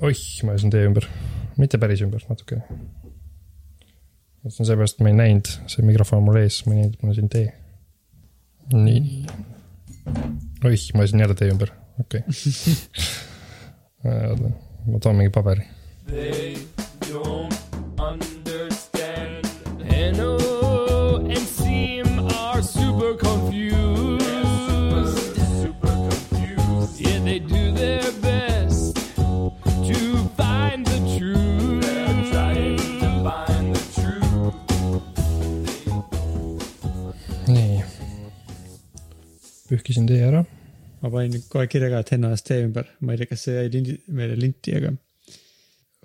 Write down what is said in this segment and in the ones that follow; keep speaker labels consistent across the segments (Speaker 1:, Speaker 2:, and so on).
Speaker 1: oih, ma ajasin tee ümber, mitte päris ümber, natuke. see on seepärast, et ma ei näinud, see mikrofon on mul ees, ma ei näinud, et mul on siin tee. nii. oih, ma ajasin jälle tee ümber, okei okay.. ma toon mingi paberi.
Speaker 2: They don't
Speaker 1: pühkisin tee ära.
Speaker 3: ma panin kohe kirja ka, et Henna tee ümber, ma ei tea, kas see jäi lindi, meile linti, aga.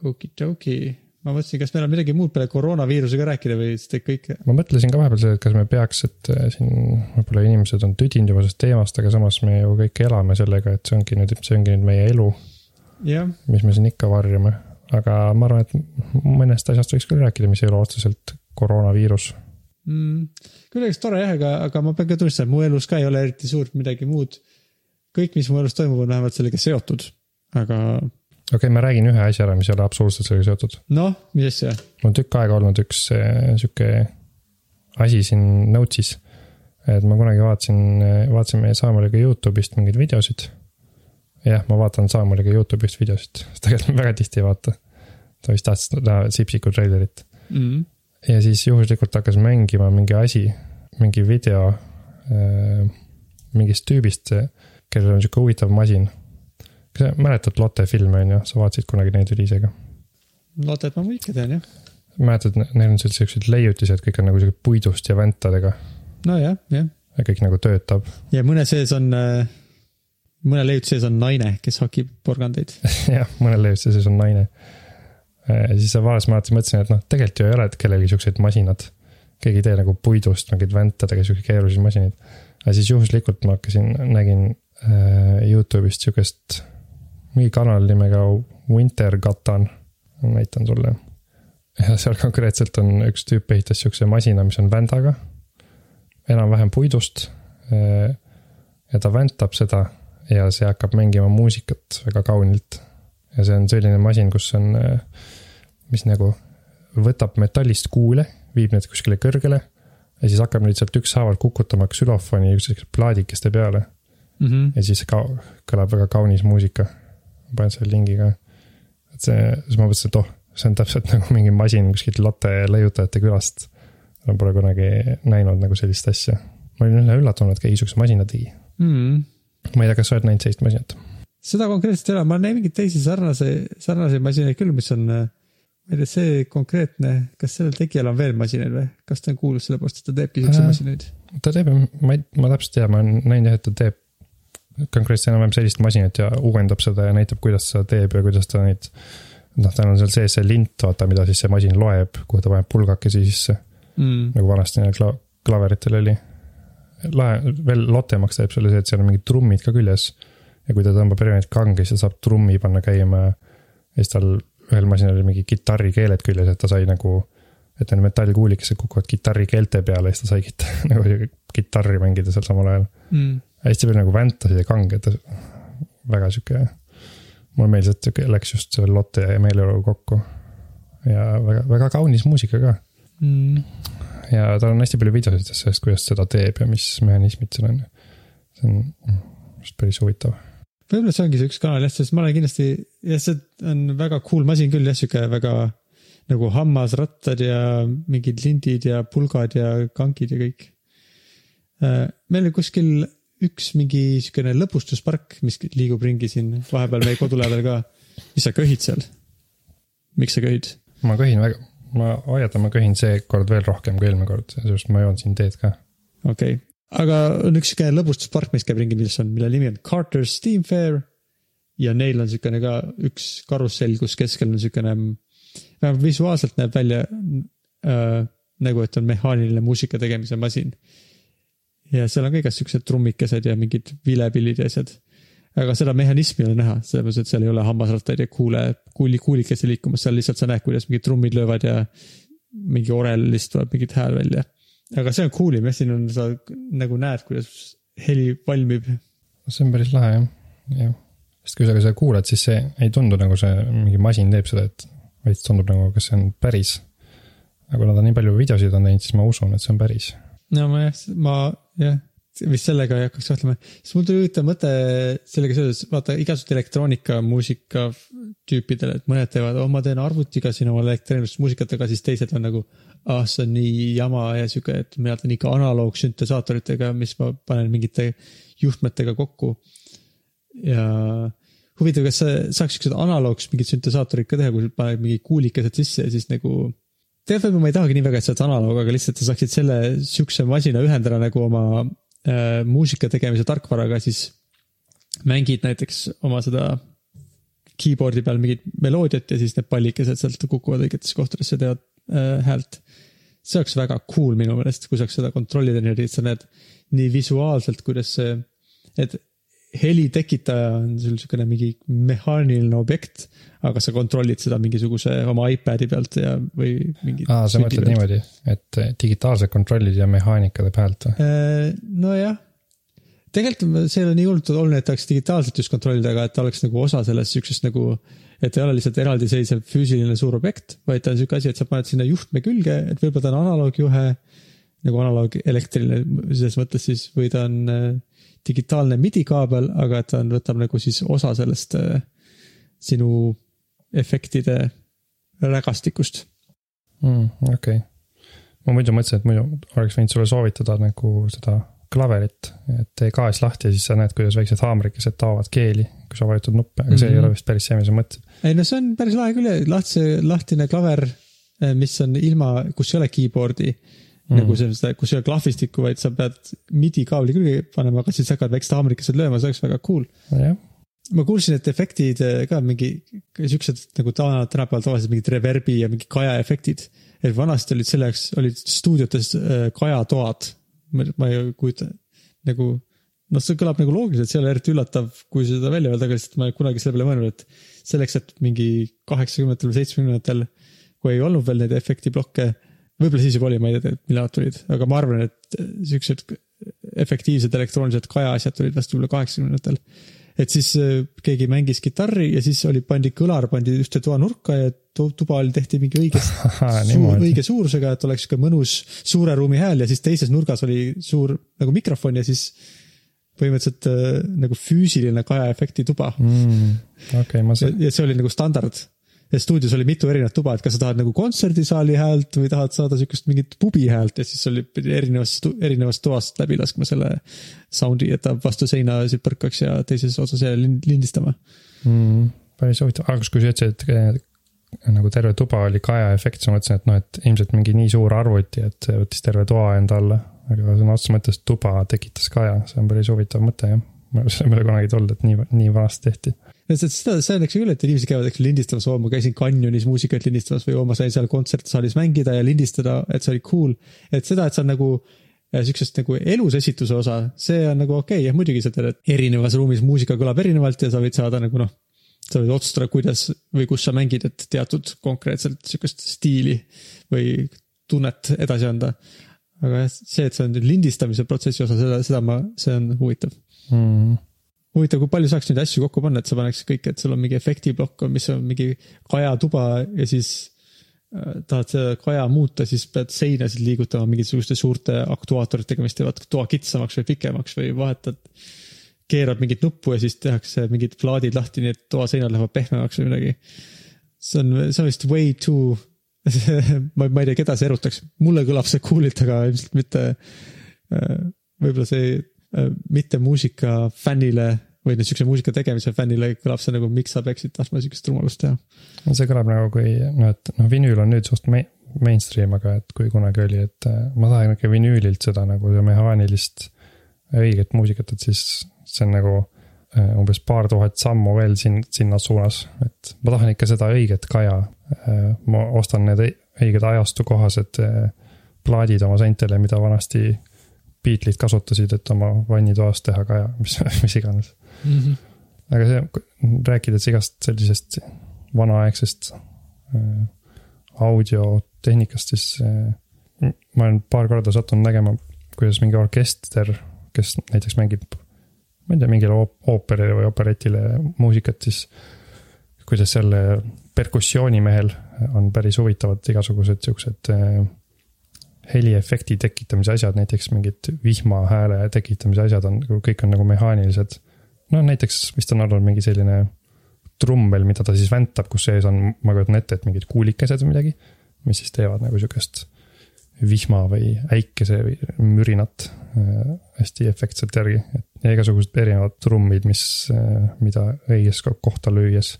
Speaker 3: Okidoki, ma mõtlesin, kas meil on midagi muud peale koroonaviirusega rääkida või siis teeb kõik.
Speaker 1: ma mõtlesin ka vahepeal selle, et kas me peaks, et äh, siin võib-olla inimesed on tüdinud juba sellest teemast, aga samas me ju kõik elame sellega, et see ongi nüüd, see ongi nüüd meie elu, mis me siin ikka varjame. aga ma arvan, et mõnest asjast võiks küll rääkida, mis ei ole otseselt koroonaviirus.
Speaker 3: mm, kuidagi tore jah, aga, aga ma pean ka tunnistama, mu elus ka ei ole eriti suurt midagi muud. kõik, mis mu elus toimub, on vähemalt sellega seotud, aga
Speaker 1: okei okay,, ma räägin ühe asja ära, mis ei ole absoluutselt sellega seotud.
Speaker 3: noh, mis asja,
Speaker 1: mul on tükk aega olnud üks äh, sihuke asi siin Notes'is. et ma kunagi vaatasin, vaatasin meie Saamoliga Youtube'ist mingeid videosid. jah, ma vaatan Saamoliga Youtube'ist videosid, tegelikult ma väga tihti ei vaata. ta vist tahtis näha Sipsiku treilerit
Speaker 3: mm.
Speaker 1: Ja siis juhuslikult hakkas mängima mingi asi, mingi video äh, mingist tüübist, kellel on sihuke huvitav masin. kas sa mäletad Lotte filme on ju, sa vaatasid kunagi neid Ülisega?
Speaker 3: Lotet ma ikka tean jah,
Speaker 1: mäletad, neil on sellised siuksed leiutised, kõik on nagu sihuke puidust ja väntadega
Speaker 3: nojah, jah.
Speaker 1: ja kõik nagu töötab.
Speaker 3: ja mõne sees on, mõne leiutise sees on naine, kes hakib porgandeid.
Speaker 1: jah, mõnel leiutise sees on naine. Siis sa vaatasid, ma alati mõtlesin, et noh, tegelikult ju ei ole kellelgi siukseid masinad. keegi ei tee nagu puidust mingeid väntadega siukseid keerulisi masinaid. aga siis juhuslikult ma hakkasin, nägin äh, Youtube'ist siukest, mingi kanal nimega Winter Katan, näitan sulle. ja seal konkreetselt on üks tüüp ehitas siukse masina, mis on vändaga, enam-vähem puidust. ja ta väntab seda ja see hakkab mängima muusikat väga kaunilt. ja see on selline masin, kus on, mis nagu võtab metallist kuule, viib need kuskile kõrgele ja siis hakkab neid sealt ükshaaval kukutama ksülofoni üksteise plaadikeste peale
Speaker 3: Mm -hmm.
Speaker 1: ja siis ka kõlab väga kaunis muusika. ma panen selle lingi ka. et see, siis ma mõtlesin, et oh, see on täpselt nagu mingi masin kuskilt Lotte leiutajate külast. ma pole kunagi näinud nagu sellist asja. ma olin üle üllatunud, et keegi siukse masina tegi.
Speaker 3: Mm -hmm.
Speaker 1: ma ei tea, kas sa oled näinud sellist masinat?
Speaker 3: seda konkreetselt ei ole, ma olen näinud mingeid teisi sarnase, sarnaseid masinaid küll, mis on, ma ei tea, see konkreetne, kas sellel tegijal on veel masinaid või? kas ta on kuulus sellepärast, et ta teebki siukseid
Speaker 1: Äh.
Speaker 3: masinaid?
Speaker 1: ta teeb, ma ei, ma täpselt ei tea, ma olen näinud jah, et ta teeb konkreetselt enam-vähem sellist masinat ja uuendab seda ja näitab, kuidas seda teeb ja kuidas ta neid. noh, tal on seal sees see lint, vaata, mida siis see masin loeb, kuhu ta paneb pulgakesi sisse,
Speaker 3: Mm.
Speaker 1: nagu vanasti neil kla-, klaveritel oli. lahe, veel lotemaks teeb selle see, et seal on mingid trummid ka küljes. ja kui ta tõmbab erinevaid kange, siis ta saab trummi panna käima ja siis tal ühel masinal oli mingi kitarrikeeled küljes, et ta sai nagu, et need metallkuulikesed kukuvad kitarrikeelte peale ja siis ta sai kit- nagu kitarri mängida seal samal ajal
Speaker 3: Mm.
Speaker 1: hästi palju nagu väntasid ja kange, et väga sihuke. mulle meeldis, et läks just see Lotte ja meeleolu kokku. ja väga, väga kaunis muusika ka
Speaker 3: Mm.
Speaker 1: ja tal on hästi palju videosid sellest, kuidas seda teeb ja mis mehhanismid seal on. see on vist päris huvitav.
Speaker 3: Võib-olla see ongi see üks kanal jah, sest ma olen kindlasti, jah, see on väga cool masin küll jah, sihuke väga nagu hammasrattad ja mingid lindid ja pulgad ja kankid ja kõik. meil oli kuskil üks mingi siukene lõbustuspark, mis liigub ringi siin vahepeal meie kodu lähedal ka. mis sa köhid seal? miks sa köhid?
Speaker 1: ma köhin väga, ma hoiatan, ma köhin seekord veel rohkem kui eelmine kord, sellepärast ma joon siin teed ka.
Speaker 3: okei okay., aga on üks sihuke lõbustuspark, mis käib ringi, mis on, mille nimi on Carter's Steam Fair. ja neil on siukene ka üks karussell, kus keskel on siukene, vähemalt visuaalselt näeb välja äh, nagu, et on mehaaniline muusika tegemise masin. ja seal on ka igast siuksed trummikesed ja mingid vilepillid ja asjad. aga seda mehhanismi ei ole näha, sellepärast et seal ei ole hammasrattaid ja kuule, kuuli, kuulikesi liikumas, seal lihtsalt sa näed, kuidas mingid trummid löövad ja mingi orelist tuleb mingit hääl välja aga see on cool im jah, siin on, sa nagu näed, kuidas heli valmib.
Speaker 1: see on päris lahe jah, jah. sest kui sa seda kuulad, siis see ei tundu nagu see mingi masin teeb seda, et vaid tundub nagu, kas see on päris. aga kuna ta nii palju videosid on teinud, siis ma usun, et see on päris.
Speaker 3: no ma jah, ma jah, vist sellega ei hakkaks kahtlema. siis mul tuli huvitav mõte sellega seoses, vaata igasugused elektroonika muusika tüüpidele, et mõned teevad, oh ma teen arvutiga siin oma elektroonilist muusikat, aga siis teised on nagu, ah see on nii jama ja sihuke, et mina teen ikka analoogsüntesaatoritega, mis ma panen mingite juhtmetega kokku. ja huvitav, kas sa saaks siuksed analoogs mingid süntesaatorid ka teha, kui paned mingi kuulikesed sisse ja siis nagu tegelikult võib-olla ma ei tahagi nii väga, et see oleks analoog, aga lihtsalt sa saaksid selle siukse masina ühendada nagu oma äh, muusika tegemise tarkvaraga, siis mängid näiteks oma seda keyboard'i peal mingit meloodiat ja siis need pallikesed sealt kukuvad õigetesse kohtadesse, teevad äh, häält. See oleks väga cool minu meelest, kui saaks seda kontrollida niimoodi, et sa näed nii visuaalselt, kuidas see, et heli tekitaja on sul niisugune mingi mehaaniline objekt, aga sa kontrollid seda mingisuguse oma iPad'i pealt ja, või mingi.
Speaker 1: aa, sa mõtled niimoodi, et digitaalsed kontrollid ja mehaanika teeb häält või?
Speaker 3: Äh, nojah, tegelikult see ei ole nii hullult oluline, et tahaks digitaalselt just kontrollida, aga et ta oleks nagu osa sellest siuksest nagu, et ei ole lihtsalt eraldiseisev füüsiline suur objekt, vaid ta on siuke asi, et sa paned sinna juhtme külge, et võib-olla ta on analoogjuhe nagu analoog elektriline selles mõttes siis või ta on äh, digitaalne midi kaabel, aga ta on, võtab nagu siis osa sellest äh, sinu efektide rägastikust.
Speaker 1: mm,. okei okay., ma muidu mõtlesin, et muidu oleks võinud sulle soovitada nagu seda klaverit, et tee gaas lahti ja siis sa näed, kuidas väiksed haamrikesed taovad keeli, kui sa vajutad nuppe, aga see mm -hmm. ei
Speaker 3: Mhm.
Speaker 1: ole vist päris see, mida sa mõtled.
Speaker 3: ei no see on päris lahe küll, lahtise, lahtine klaver, mis on ilma, kus ei ole keyboard'i mm.. nagu see, kus ei ole klahvistikku, vaid sa pead midi kaabli külge panema, aga siis hakkavad väiksed haamrikesed lööma, see oleks väga cool.
Speaker 1: jah,
Speaker 3: ma kuulsin, et efektid eh, ka mingi siuksed nagu täna- tänapäeval tavaliselt mingid reverbi ja mingi kajaefektid. et vanasti olid selle jaoks, olid stuudiotes eh, kajatoad. Ma ei kujuta nagu, noh, see kõlab nagu loogiliselt, see ei ole eriti üllatav, kui seda välja öelda, aga lihtsalt ma kunagi selle peale mõelnud, et selleks, et mingi kaheksakümnendatel või seitsmekümnendatel, kui ei olnud veel neid efektiblokke, võib-olla siis juba oli, ma ei tea, millal nad tulid, aga ma arvan, et siuksed efektiivsed elektroonilised kajaasjad tulid vast võib-olla kaheksakümnendatel et siis äh, keegi mängis kitarri ja siis oli, pandi kõlar, pandi ühte toa nurka ja tu- tuba oli, tehti mingi
Speaker 1: Ahaa,
Speaker 3: suur, õige suurusega, et oleks sihuke mõnus suure ruumi hääl ja siis teises nurgas oli suur nagu mikrofon ja siis põhimõtteliselt äh, nagu füüsiline kajaefekti tuba
Speaker 1: mm, okei okay,, ma saan,
Speaker 3: ja see oli nagu standard. Ja stuudios oli mitu erinevat tuba, et kas sa tahad nagu kontserdisaali häält või tahad saada sihukest mingit pubi häält ja siis oli pidi erinevast, erinevast toast läbi laskma selle sound'i, et ta vastu seina siis põrkaks ja teises otsas jälle lind- lindistama.
Speaker 1: mm, päris huvitav, aga kui sa ütlesid, et eh, nagu terve tuba oli kajaefekt, siis ma mõtlesin, et noh, et ilmselt mingi nii suur arvuti, et võttis terve toa enda alla. aga sõna otseses mõttes tuba tekitas kaja, see on päris huvitav mõte jah. mul ei ole kunagi tulnud, et nii, nii vanasti tehti.
Speaker 3: seda, see on eks küll, et inimesed käivad eks lindistamas, oo ma käisin Canyonis muusikat lindistamas või oo ma sain seal kontsertsaalis mängida ja lindistada, et see oli cool. et seda, et sa on nagu äh, siuksest nagu elus esituse osa, see on nagu okei okay,, jah muidugi sa tead, et erinevas ruumis muusika kõlab erinevalt ja sa võid saada nagu noh, sa võid otsustada, kuidas või kus sa mängid, et teatud konkreetselt sihukest stiili või tunnet edasi anda. aga jah, see, et see on lindistamise protsessi osa, seda, seda ma, see on huvitav
Speaker 1: Mm.
Speaker 3: huvitav, kui palju saaks neid asju kokku panna, et sa paneks kõik, et sul on mingi efektiplokk, mis on mingi kajatuba ja siis äh, tahad seda kaja muuta, siis pead seinasid liigutama mingisuguste suurte aktuaatoritega, mis teevad toa kitsamaks või pikemaks või vahetad, keerad mingit nuppu ja siis tehakse mingid plaadid lahti, nii et toaseinad lähevad pehmemaks või midagi. see on, see on vist way too ma, ma ei tea, keda see erutaks, mulle kõlab see cool'ilt, aga ilmselt mitte äh, võib-olla see mitte muusika fännile või nüüd siukse muusika tegemise fännile kõlab see nagu, miks sa peaksid tahtma siukest rumalust teha.
Speaker 1: see kõlab nagu kui noh, et noh, vinüül on nüüd suht main- mainstream, aga et kui kunagi oli, et äh, ma tahan ikka vinüülilt seda nagu mehaanilist õiget muusikat, et siis see on nagu äh, umbes paar tuhat sammu veel siin, sinna suunas, et ma tahan ikka seda õiget kaja. ma ostan need õi- õiged ajastukohased äh, plaadid oma seintele, mida vanasti Beatlesid kasutasid, et oma vannitoas teha kaja, mis, mis iganes. Aga see, rääkides igast sellisest vanaaegsest äh, audiotehnikast, siis äh, ma olen paar korda sattunud nägema, kuidas mingi orkester, kes näiteks mängib ma ei tea, mingile oop- ooperile või operetile muusikat, siis kuidas seal äh, perkussioonimehel on päris huvitavad igasugused siuksed äh, heliefekti tekitamise asjad, näiteks mingid vihmahääle tekitamise asjad on, kõik on nagu mehaanilised. no näiteks vist on olnud mingi selline trummel, mida ta siis väntab, kus sees on, ma kujutan ette, et mingid kuulikesed või midagi, mis siis teevad nagu sihukest vihma või äikese või mürinat äh, hästi efektselt järgi. ja igasugused erinevad trummid, mis, mida õiges ko- kohta lüües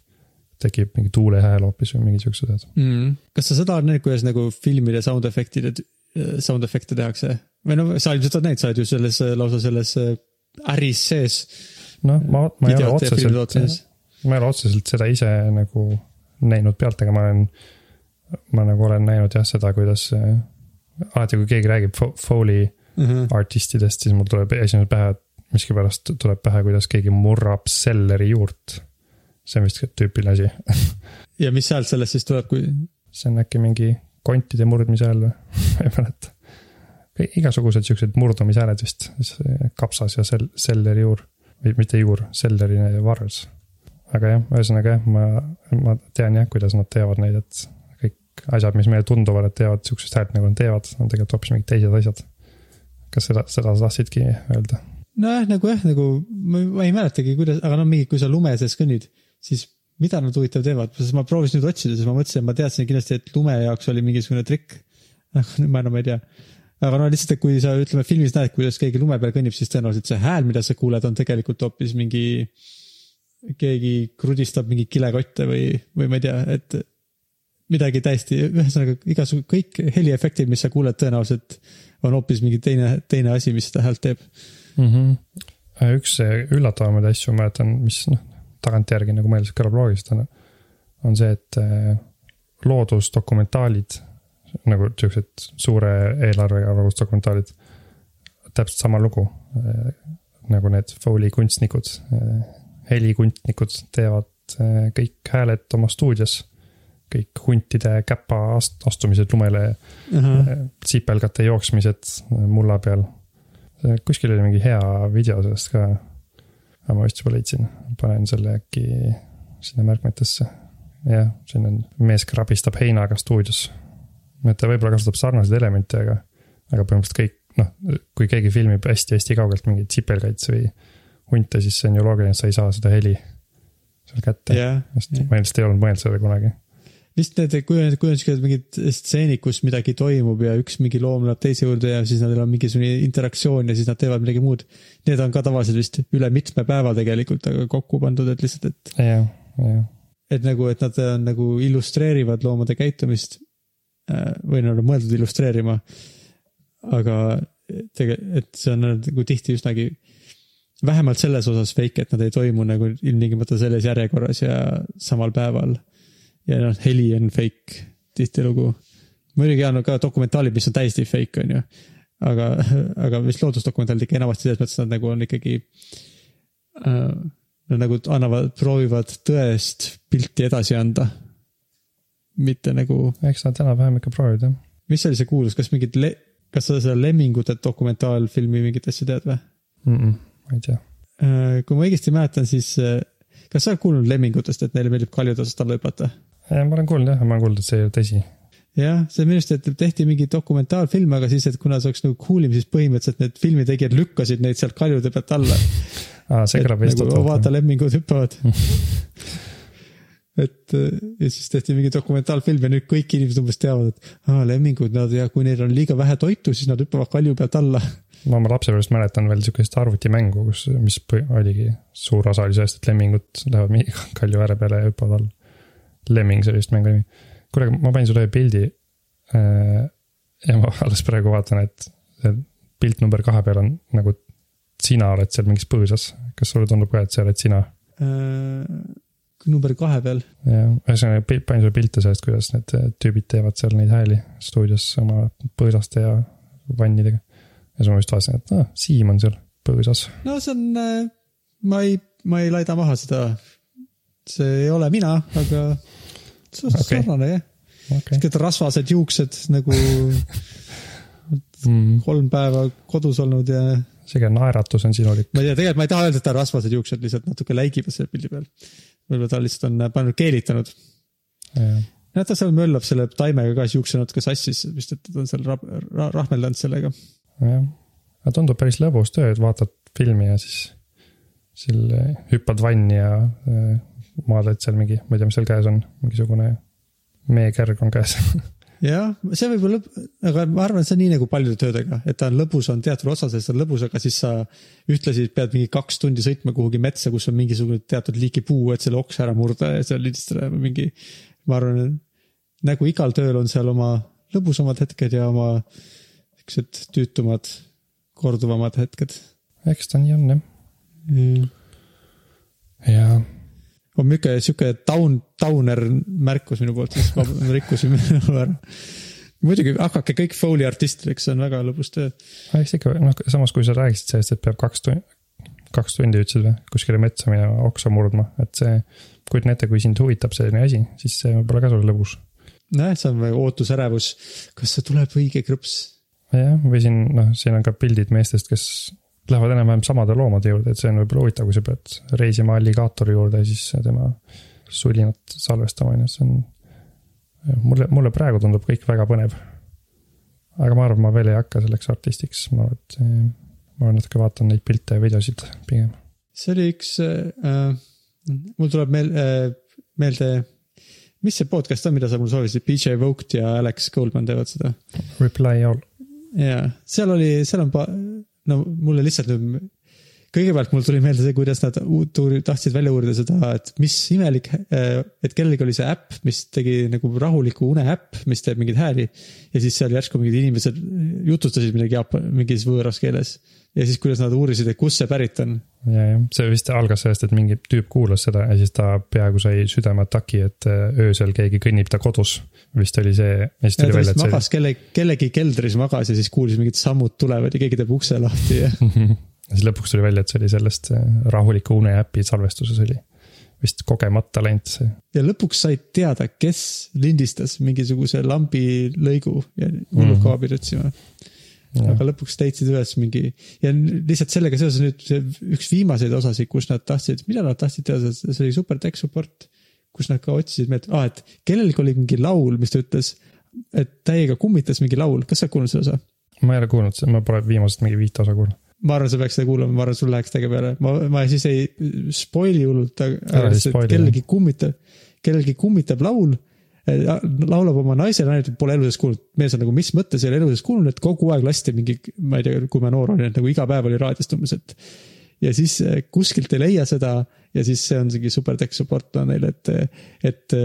Speaker 1: tekib mingi tuulehääl hoopis või mingid siuksed asjad.
Speaker 3: mm.. kas sa seda näinud, kuidas nagu filmide sound efektid, sound efekte tehakse? või no sa ilmselt oled näinud, sa oled ju selles lausa selles äh, äris sees.
Speaker 1: noh, ma, ma ei ole otseselt ma ei ole otseselt seda ise nagu näinud pealt, aga ma olen, ma nagu olen näinud jah seda, kuidas äh, alati, kui keegi räägib fo- Foley
Speaker 3: Mhm.
Speaker 1: artistidest, siis mul tuleb esimene pähe, miskipärast tuleb pähe, kuidas keegi murrab selleri juurt. see on vist tüüpiline asi,
Speaker 3: ja mis sealt sellest siis tuleb, kui,
Speaker 1: see on äkki mingi kontide murdmise hääl või, ma ei mäleta. igasugused siuksed murdumishääled vist, kapsas ja sel-, selleri juur või mitte juur, selleri varres. aga jah, ühesõnaga jah, ma, ma tean jah, kuidas nad teevad neid, et kõik asjad, mis meile tunduvad, et teevad siuksest häält nagu nad teevad, on tegelikult hoopis mingid teised asjad. kas seda, seda sa tahtsidki öelda?
Speaker 3: nojah, nagu jah, nagu ma, ma ei mäletagi, kuidas, aga no mingi, kui sa lume sees kõnnid, siis mida nad huvitav teevad, sest ma proovisin nüüd otsida, siis ma mõtlesin, ma teadsin kindlasti, et lume jaoks oli mingisugune trikk. noh, nüüd ma enam ei tea. aga no lihtsalt, et kui sa ütleme filmis näed, kuidas keegi lume peal kõnnib, siis tõenäoliselt see hääl, mida sa kuuled, on tegelikult hoopis mingi, keegi krudistab mingeid kilekotte või, või ma ei tea, et midagi täiesti, ühesõnaga igasugu kõik heliefektid, mis sa kuuled, tõenäoliselt on hoopis mingi teine, teine asi, mis seda häält teeb
Speaker 1: mm. -hmm. üks üllatavamaid asju ma mäletan, mis noh, tagantjärgi nagu meeles kõlab loogiliselt on, on see, et äh, loodusdokumentaalid nagu siuksed suure eelarvega loodusdokumentaalid, täpselt sama lugu äh, nagu need Foley kunstnikud äh,, helikunstnikud teevad kõik hääled oma stuudios, kõik huntide käpa ast-, astumised lumele
Speaker 3: uh. -huh.
Speaker 1: sipelgate jooksmised mulla peal. kuskil oli mingi hea video sellest ka. Aga ma vist juba leidsin, panen selle äkki sinna märkmetesse. jah, siin on mees krabistab heinaga stuudios. et ta võib-olla kasutab sarnaseid elemente, aga, aga põhimõtteliselt kõik, noh, kui keegi filmib hästi-hästi kaugelt mingeid sipelgaid või hunte, siis see on ju loogiline, et sa ei saa seda heli seal kätte.
Speaker 3: jah,
Speaker 1: sest ma lihtsalt ei olnud mõelnud sellele kunagi.
Speaker 3: Vist need, kui on, kui on siuksed mingid stseenid, kus midagi toimub ja üks mingi loom läheb teise juurde ja siis nendel on mingisugune interaktsioon ja siis nad teevad midagi muud. Need on ka tavaliselt vist üle mitme päeva tegelikult aga kokku pandud, et lihtsalt, et,
Speaker 1: jah, jah.
Speaker 3: et nagu, et nad on, nagu illustreerivad loomade käitumist. või nad on mõeldud illustreerima. aga tege-, et see on nagu tihti üsnagi, vähemalt selles osas fake, et nad ei toimu nagu ilmtingimata selles järjekorras ja samal päeval ja noh, heli on fake tihtilugu. muidugi on ka dokumentaalid, mis on täiesti fake, on ju. aga, aga vist loodusdokumentaalid ikka enamasti selles mõttes, nad nagu on ikkagi äh,. Nad nagu annavad, proovivad tõest pilti edasi anda. mitte nagu,
Speaker 1: eks nad enam-vähem ikka proovivad jah
Speaker 3: mis oli see kuulus, kas mingid, kas sa seda Lemmingute dokumentaalfilmi mingit asja tead või?
Speaker 1: mm. -mm, ma ei tea.
Speaker 3: Äh, kui ma õigesti mäletan, siis äh, kas sa oled kuulnud Lemmingutest, et neile meeldib kaljudest alla hüpata?
Speaker 1: Ma olen kuulnud jah, ma olen kuulnud, et see ei ole tõsi.
Speaker 3: jah, see minu arust, et tehti mingi dokumentaalfilm, aga siis, et kuna see oleks nagu cool im, siis põhimõtteliselt need filmitegijad lükkasid neid sealt kaljude pealt alla.
Speaker 1: aa, see kõlab vist
Speaker 3: nagu, vaata, lemmingud hüppavad. et äh, ja siis tehti mingi dokumentaalfilm ja nüüd kõik inimesed umbes teavad, et aa, lemmingud, nad ja kui neil on liiga vähe toitu, siis nad hüppavad kalju pealt alla.
Speaker 1: ma oma lapsepõlvest mäletan veel sihukest arvutimängu, kus, mis oligi suur osa oli sellest, et lemmingud lähevad mingi kalju ääre peale ja hüppavad alla. Lemming, see oli vist mängu nimi. kuule, ma panin sulle pildi. ja ma alles praegu vaatan, et see pilt number kahe peal on nagu sina oled seal mingis põõsas. kas sulle tundub ka, et see oled sina?
Speaker 3: number kahe peal.
Speaker 1: jah, ühesõnaga panin sulle pilte sellest, kuidas need äh, tüübid teevad seal neid hääli stuudios oma põõsaste ja vannidega. ja siis ma just vaatasin, et aa, Siim on seal põõsas.
Speaker 3: no see on, ma ei, ma ei laida maha seda. see ei ole mina, aga. Okay. sarnane jah.
Speaker 1: okay.,
Speaker 3: siuksed rasvased juuksed nagu
Speaker 1: mm..
Speaker 3: kolm päeva kodus olnud ja
Speaker 1: sihuke naeratus on sinulik.
Speaker 3: ma ei tea, tegelikult ma ei taha öelda, et tal rasvased juuksed lihtsalt natuke läigivad selle pildi peal. võib-olla ta lihtsalt on pannud keelitanud. näed, ta seal möllab selle taimega ka, siis juuksed natuke sassis, vist et ta on seal rah- ra, rahmeldanud sellega.
Speaker 1: jah, aga tundub päris lõbus töö, et vaatad filmi ja siis, seal eh, hüppad vanni ja äh, maadled seal mingi, ma ei tea, mis seal käes on, mingisugune meekärg on käes.
Speaker 3: jah, see võib olla, aga ma arvan, et see on nii nagu paljude töödega, et ta on lõbus, on teatud osa sellest on lõbus, aga siis sa ühtlasi pead mingi kaks tundi sõitma kuhugi metsa, kus on mingisugune teatud liiki puu, et selle oksa ära murda ja seal või mingi. ma arvan, nagu igal tööl on seal oma lõbusamad hetked ja oma siuksed tüütumad, korduvamad hetked
Speaker 1: eks ta nii on jah,
Speaker 3: mm.. On niuke, sihuke down, downer märkus minu poolt, siis ma rikkusin minu ära. muidugi hakake kõik Foley artistideks, see on väga lõbus töö.
Speaker 1: aga eks ikka noh, samas kui sa rääkisid sellest, et peab kaks tundi, kaks tundi ütlesid või, kuskile metsa minema oksa murdma, et see. kujutan ette, kui sind huvitab selline asi, siis see võib olla ka sulle lõbus.
Speaker 3: nojah, see on nagu ootusärevus, kas see tuleb õige krõps.
Speaker 1: jah, või siin noh, siin on ka pildid meestest, kes lähevad enam-vähem samade loomade juurde, et see on võib-olla huvitav, kui sa pead reisima alligaatori juurde ja siis tema sulinat salvestama, on ju, see on. mulle, mulle praegu tundub kõik väga põnev. aga ma arvan, ma veel ei hakka selleks artistiks, ma arvan, et eh, ma natuke vaatan neid pilte ja videosid pigem.
Speaker 3: see oli üks äh,, mul tuleb meel- äh,, meelde, mis see podcast on, mida sa mulle soovisid, BJ Vogt ja Alex Goldman teevad seda.
Speaker 1: Reply all,
Speaker 3: jaa, seal oli, seal on pa-, no mulle lihtsalt nüüd, kõigepealt mul tuli meelde see, kuidas nad tahtsid välja uurida seda, et mis imelik, et kellelgi oli see äpp, mis tegi nagu rahuliku une äpp, mis teeb mingeid hääli. ja siis seal järsku mingid inimesed jutustasid midagi jaapan, mingis võõras keeles. Ja siis, kuidas nad uurisid, et kust see pärit on.
Speaker 1: ja, ja see vist algas sellest, et mingi tüüp kuulas seda ja siis ta peaaegu sai südameataki, et eh, öösel keegi kõnnib ta kodus. vist oli see, ja
Speaker 3: ta
Speaker 1: välja,
Speaker 3: vist
Speaker 1: et see
Speaker 3: magas kelle, kellegi keldris magas ja siis kuulis mingid sammud tulevad ja keegi teeb ukse lahti ja
Speaker 1: ja siis lõpuks tuli välja, et see oli sellest eh, rahuliku une äpi salvestuses oli vist kogemata läinud see.
Speaker 3: ja lõpuks said teada, kes lindistas mingisuguse lambi lõigu ja hullult
Speaker 1: Mhm.
Speaker 3: kaua pidid otsima. Aga lõpuks leidsid üles mingi ja lihtsalt sellega seoses nüüd see üks viimaseid osasid, kus nad tahtsid, mida nad tahtsid teada, see oli super tech support. kus nad ka otsisid meelt, aa, et kellelgi oli mingi laul, mis ta ütles, et täiega kummitas mingi laul, kas sa oled kuulnud seda osa?
Speaker 1: ma ei ole kuulnud, ma pole viimasest mingi viit osa kuulnud.
Speaker 3: ma arvan, sa peaks seda kuulama, ma arvan, sul läheks täiega peale, ma, ma siis ei spoil'i hullult, aga lihtsalt kellelgi kummitab, kellelgi kummitab laul. Laulab oma naisele, naine pole elu sees kuulnud, mees on nagu, mis mõttes ei ole elu sees kuulnud, et kogu aeg lasti mingi, ma ei tea, kui ma noor olin, et nagu iga päev oli raadiost umbes, et. ja siis eh, kuskilt ei leia seda ja siis see on mingi super tech support on neil, et, et,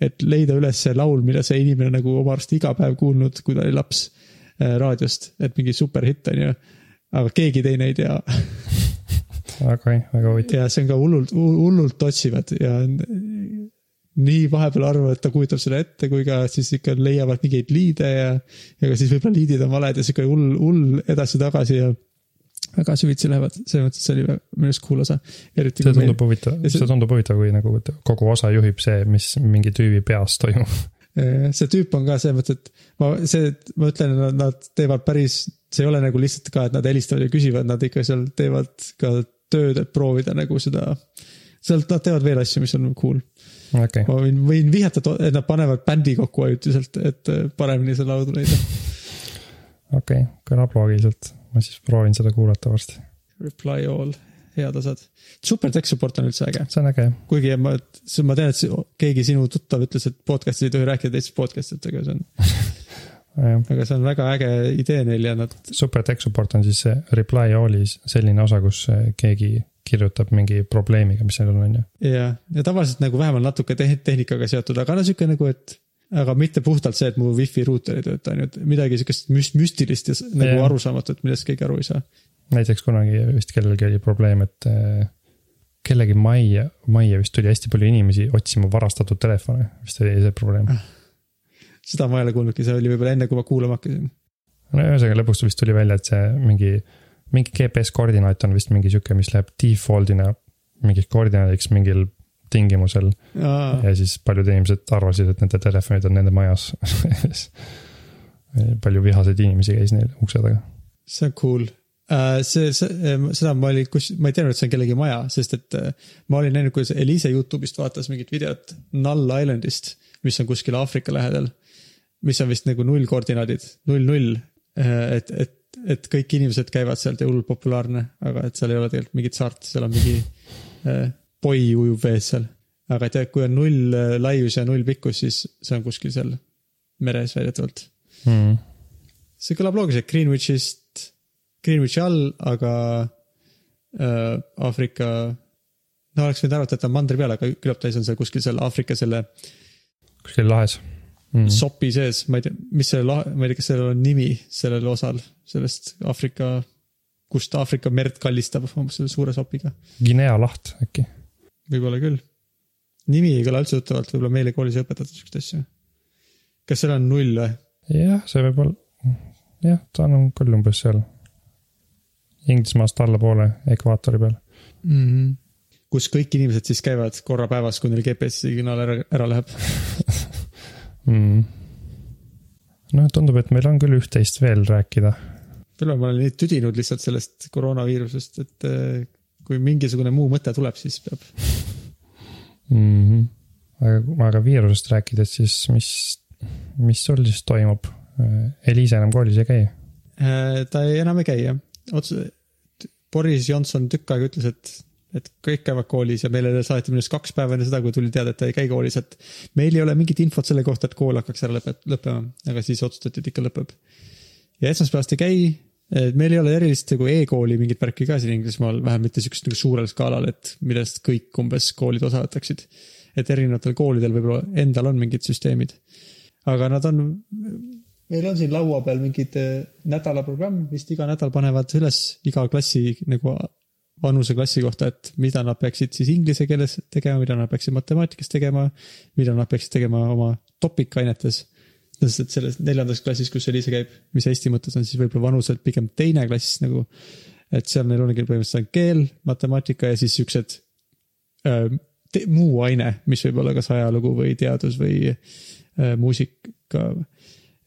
Speaker 3: et leida üles see laul, mida see inimene nagu oma arust iga päev kuulnud, kui ta oli laps eh, raadiost, et mingi superhitt on ju aga keegi teine ei tea
Speaker 1: väga, väga huvitav.
Speaker 3: ja see on ka hullult, hullult otsivad ja nii vahepeal arvavad, et ta kujutab seda ette, kui ka siis ikka leiavad mingeid liide ja, ja ka siis võib-olla liidid on valed ja sihuke hull, hull edasi-tagasi ja väga süvitsi lähevad, selles mõttes see oli minu arust cool osa.
Speaker 1: see tundub huvitav,
Speaker 3: see
Speaker 1: tundub huvitav, kui nagu kogu osa juhib see, mis mingi tüübi peas toimub.
Speaker 3: see tüüp on ka selles mõttes, et ma, see, ma ütlen, nad teevad päris, see ei ole nagu lihtsalt ka, et nad helistavad ja küsivad, nad ikka seal teevad ka tööd, et proovida nagu seda. sealt nad teevad veel asju, mis on cool.
Speaker 1: okei,
Speaker 3: ma võin, võin vihjata, et nad panevad bändi kokku ajutiselt, et äh, paremini seda lauda leida.
Speaker 1: okei, kõlab loogiliselt. ma siis proovin seda kuulata varsti.
Speaker 3: Reply all, head osad. super tech support on üldse äge,
Speaker 1: see on äge jah.
Speaker 3: kuigi ma, ma tean, et keegi sinu tuttav ütles, et podcast'is ei tohi rääkida teistest podcast itega, see on, aga see on väga äge idee neil ja nad,
Speaker 1: super tech support on siis see reply all'i selline osa, kus eh, keegi kirjutab mingi probleemiga, mis neil on, on ju.
Speaker 3: ja, ja tavaliselt nagu vähemalt natuke te- tehnikaga seotud, aga no sihuke nagu, et aga mitte puhtalt see, et mu wifi ruuter ei tööta, on ju, et midagi sihukest müst-, müstilist ja nagu
Speaker 1: Jah.
Speaker 3: arusaamatut, millest keegi aru ei saa.
Speaker 1: näiteks kunagi vist kellelgi oli probleem, et eh, kellegi majja, majja vist tuli hästi palju inimesi otsima varastatud telefone, vist oli see probleem.
Speaker 3: seda ma ei ole kuulnudki, see oli võib-olla enne, kui ma kuulama hakkasin.
Speaker 1: no ühesõnaga lõpuks vist tuli välja, et see mingi, mingi GPS koordinaat on vist mingi sihuke, mis läheb default'ina mingiks koordinaadiks mingil tingimusel ja siis paljud inimesed arvasid, et nende telefonid on nende majas. palju vihaseid inimesi käis neil ukse taga.
Speaker 3: see on cool. see, see, seda ma olin, kus, ma ei teadnud, et see on kellegi maja, sest et äh, ma olin näinud, kuidas Eliise Youtube'ist vaatas mingit videot Null Islandist, mis on kuskil Aafrika lähedal. mis on vist nagu nullkoordinaadid, null, null. et, et, et kõik inimesed käivad sealt ja hullult populaarne, aga et seal ei ole tegelikult mingit saart, seal on mingi äh, poi ujub vees seal. aga et jah, kui on null äh, laius ja null pikkus, siis see on kuskil seal meres väidetavalt
Speaker 1: Mm.
Speaker 3: see kõlab loogiliselt Greenwichist, Greenwichi all, aga äh, Aafrika, no oleks võinud arvata, et ta on mandri peal, aga küllap ta on seal kuskil seal Aafrika selle
Speaker 1: kuskil lahes mm..
Speaker 3: sopi sees, ma ei tea, mis selle lahe, ma ei tea, kas sellel on nimi sellel osal sellest Aafrika, kust Aafrika merd kallistab oma selle suure sopiga,
Speaker 1: Guinea laht äkki.
Speaker 3: võib-olla küll. nimi ei kõla üldse tuttavalt, võib-olla meile koolis ei õpetatud siukest asja. kas seal on null või?
Speaker 1: jah, see võib olla, jah, ta on küll umbes seal Inglismaast allapoole ekvaatori peal.
Speaker 3: mm. -hmm. kus kõik inimesed siis käivad korra päevas, kui neil GPS signaal ära, ära läheb.
Speaker 1: mm.. noh, tundub, et meil on küll üht-teist veel rääkida.
Speaker 3: küll ma olen nii tüdinud lihtsalt sellest koroonaviirusest, et eh, kui mingisugune muu mõte tuleb, siis peab.
Speaker 1: mm. -hmm. aga, aga viirusest rääkides, siis mis, mis sul siis toimub? Eliise enam koolis ei käi?
Speaker 3: Eh, ta ei, enam ei käi jah, otse, Boris Johnson tükk aega ütles, et, et kõik käivad koolis ja meile saati minu arust kaks päeva enne seda, kui tuli teada, et ta ei käi koolis, et meil ei ole mingit infot selle kohta, et kool hakkaks ära lõpet-, lõppema, aga siis otsustati, et ikka lõpeb. ja esmaspäevast ei käi, meil ei ole erilist nagu e-kooli mingit värki ka siin Inglismaal, vähemalt mitte siukest nagu suurel skaalal, et millest kõik umbes koolid osa võtaksid. et erinevatel koolidel võib-olla endal on mingid süsteemid. aga nad on, meil on siin laua peal mingid eh, nädalaprogramm, vist iga nädal panevad üles iga klassi nagu vanuseklassi kohta, et mida nad peaksid siis inglise keeles tegema, mida nad peaksid matemaatikas tegema, mida nad peaksid tegema oma topikainetes. sest et selles neljandas klassis, kus Eliise käib, mis Eesti mõttes on siis võib-olla vanuselt pigem teine klass nagu. et seal neil ongi põhimõtteliselt on keel, matemaatika ja siis siuksed äh, muu aine, mis võib olla kas ajalugu või teadus või äh, muusika.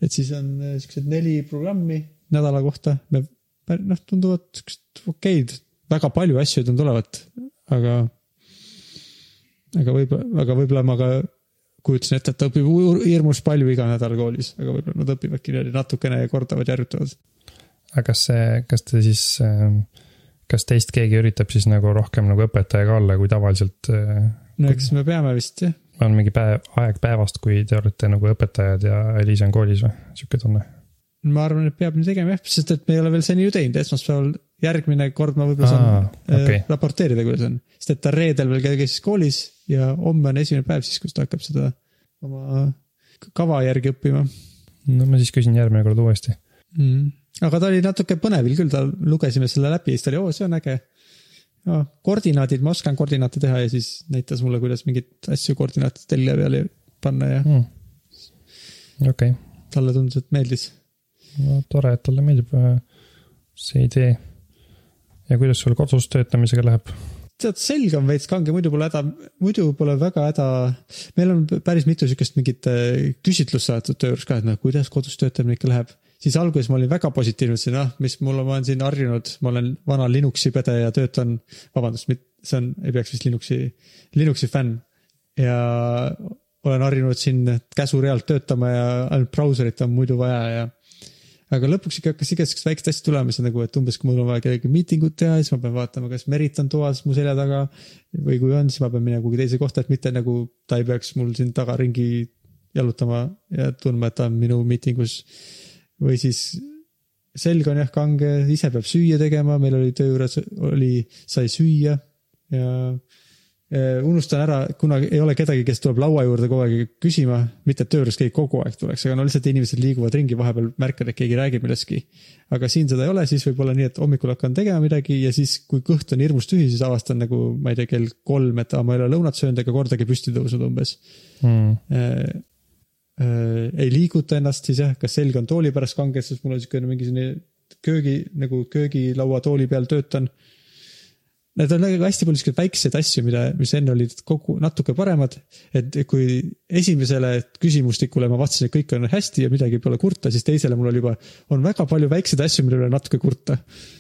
Speaker 3: et siis on äh, siuksed neli programmi nädala kohta, me noh, tunduvad siuksed okeid, väga palju asju ei tundu olevat, aga. aga võib-olla, aga võib-olla ma ka kujutasin ette, et ta õpib hirmus palju iga nädal koolis, aga võib-olla nad õpivadki niimoodi natukene ja kordavad ja harjutavad.
Speaker 1: aga kas see, kas te siis, kas teist keegi üritab siis nagu rohkem nagu õpetajaga olla, kui tavaliselt äh,
Speaker 3: no eks me peame vist jah,
Speaker 1: on mingi päev, aeg päevast, kui te olete nagu õpetajad ja Eliise on koolis või, sihuke tunne?
Speaker 3: ma arvan, et peab nii tegema jah, sest et me ei ole veel seni ju teinud, esmaspäeval järgmine kord ma võib-olla saan
Speaker 1: Aa,
Speaker 3: äh,
Speaker 1: okei.
Speaker 3: raporteerida, kuidas on. sest et ta reedel veel käis koolis ja homme on esimene päev siis, kus ta hakkab seda oma kava järgi õppima
Speaker 1: no ma siis küsin järgmine kord uuesti.
Speaker 3: mm.. aga ta oli natuke põnevil küll, ta lugesime selle läbi siis ta oli, oo, see on äge. koordinaadid, ma oskan koordinaate teha ja siis näitas mulle, kuidas mingeid asju koordinaatide telje peale panna ja
Speaker 1: Hmm. okei,
Speaker 3: talle tundus, et meeldis.
Speaker 1: no tore, et talle meeldib äh, see idee. Ja kuidas sul kodus töötamisega läheb?
Speaker 3: tead, selg on veits kange, muidu pole häda, muidu pole väga häda. meil on päris mitu sihukest mingit äh, küsitlust saadetud töö juures ka, et noh, kuidas kodus töötamine ikka läheb. siis alguses ma olin väga positiivne, ütlesin, ah, mis mul ma olen siin harjunud, ma olen vana Linuxi pede ja töötan, vabandust, see on, ei peaks vist Linuxi, Linuxi fänn. ja olen harjunud siin käsurealt töötama ja ainult brauserit on muidu vaja ja aga lõpuks ikka hakkas igasugused väiksed asjad tulema, siis nagu, et umbes kui mul on vaja kellegagi miitingut teha, siis ma pean vaatama, kas Merit on toas mu selja taga. või kui on, siis ma pean minema kuhugi teise kohta, et mitte nagu ta ei peaks mul siin taga ringi jalutama ja tundma, et ta on minu miitingus. või siis selg on jah kange, ise peab süüa tegema, meil oli töö juures oli, sai süüa ja unustan ära, kuna ei ole kedagi, kes tuleb laua juurde kogu aeg küsima, mitte et töö juures keegi kogu aeg tuleks, aga no lihtsalt inimesed liiguvad ringi, vahepeal märkad, et keegi räägib millestki. aga siin seda ei ole, siis võib olla nii, et hommikul hakkan tegema midagi ja siis, kui kõht on hirmus tühi, siis avastan nagu, ma ei tea, kell kolm, et aa, ma ei ole lõunat söönud ega kordagi püsti tõusnud umbes
Speaker 1: Hmm.
Speaker 3: äh, äh, ei liiguta ennast siis jah, kas selg on tooli pärast kange, sest mul on siukene mingi selline köögi nagu köögilaua tooli peal töötan. Need on nagu hästi palju siukseid väikseid asju, mida, mis enne olid kogu natuke paremad. et kui esimesele küsimustikule ma vastasin, et kõik on hästi ja midagi pole kurta, siis teisele mul oli juba, on väga palju väikseid asju, mille üle natuke kurta.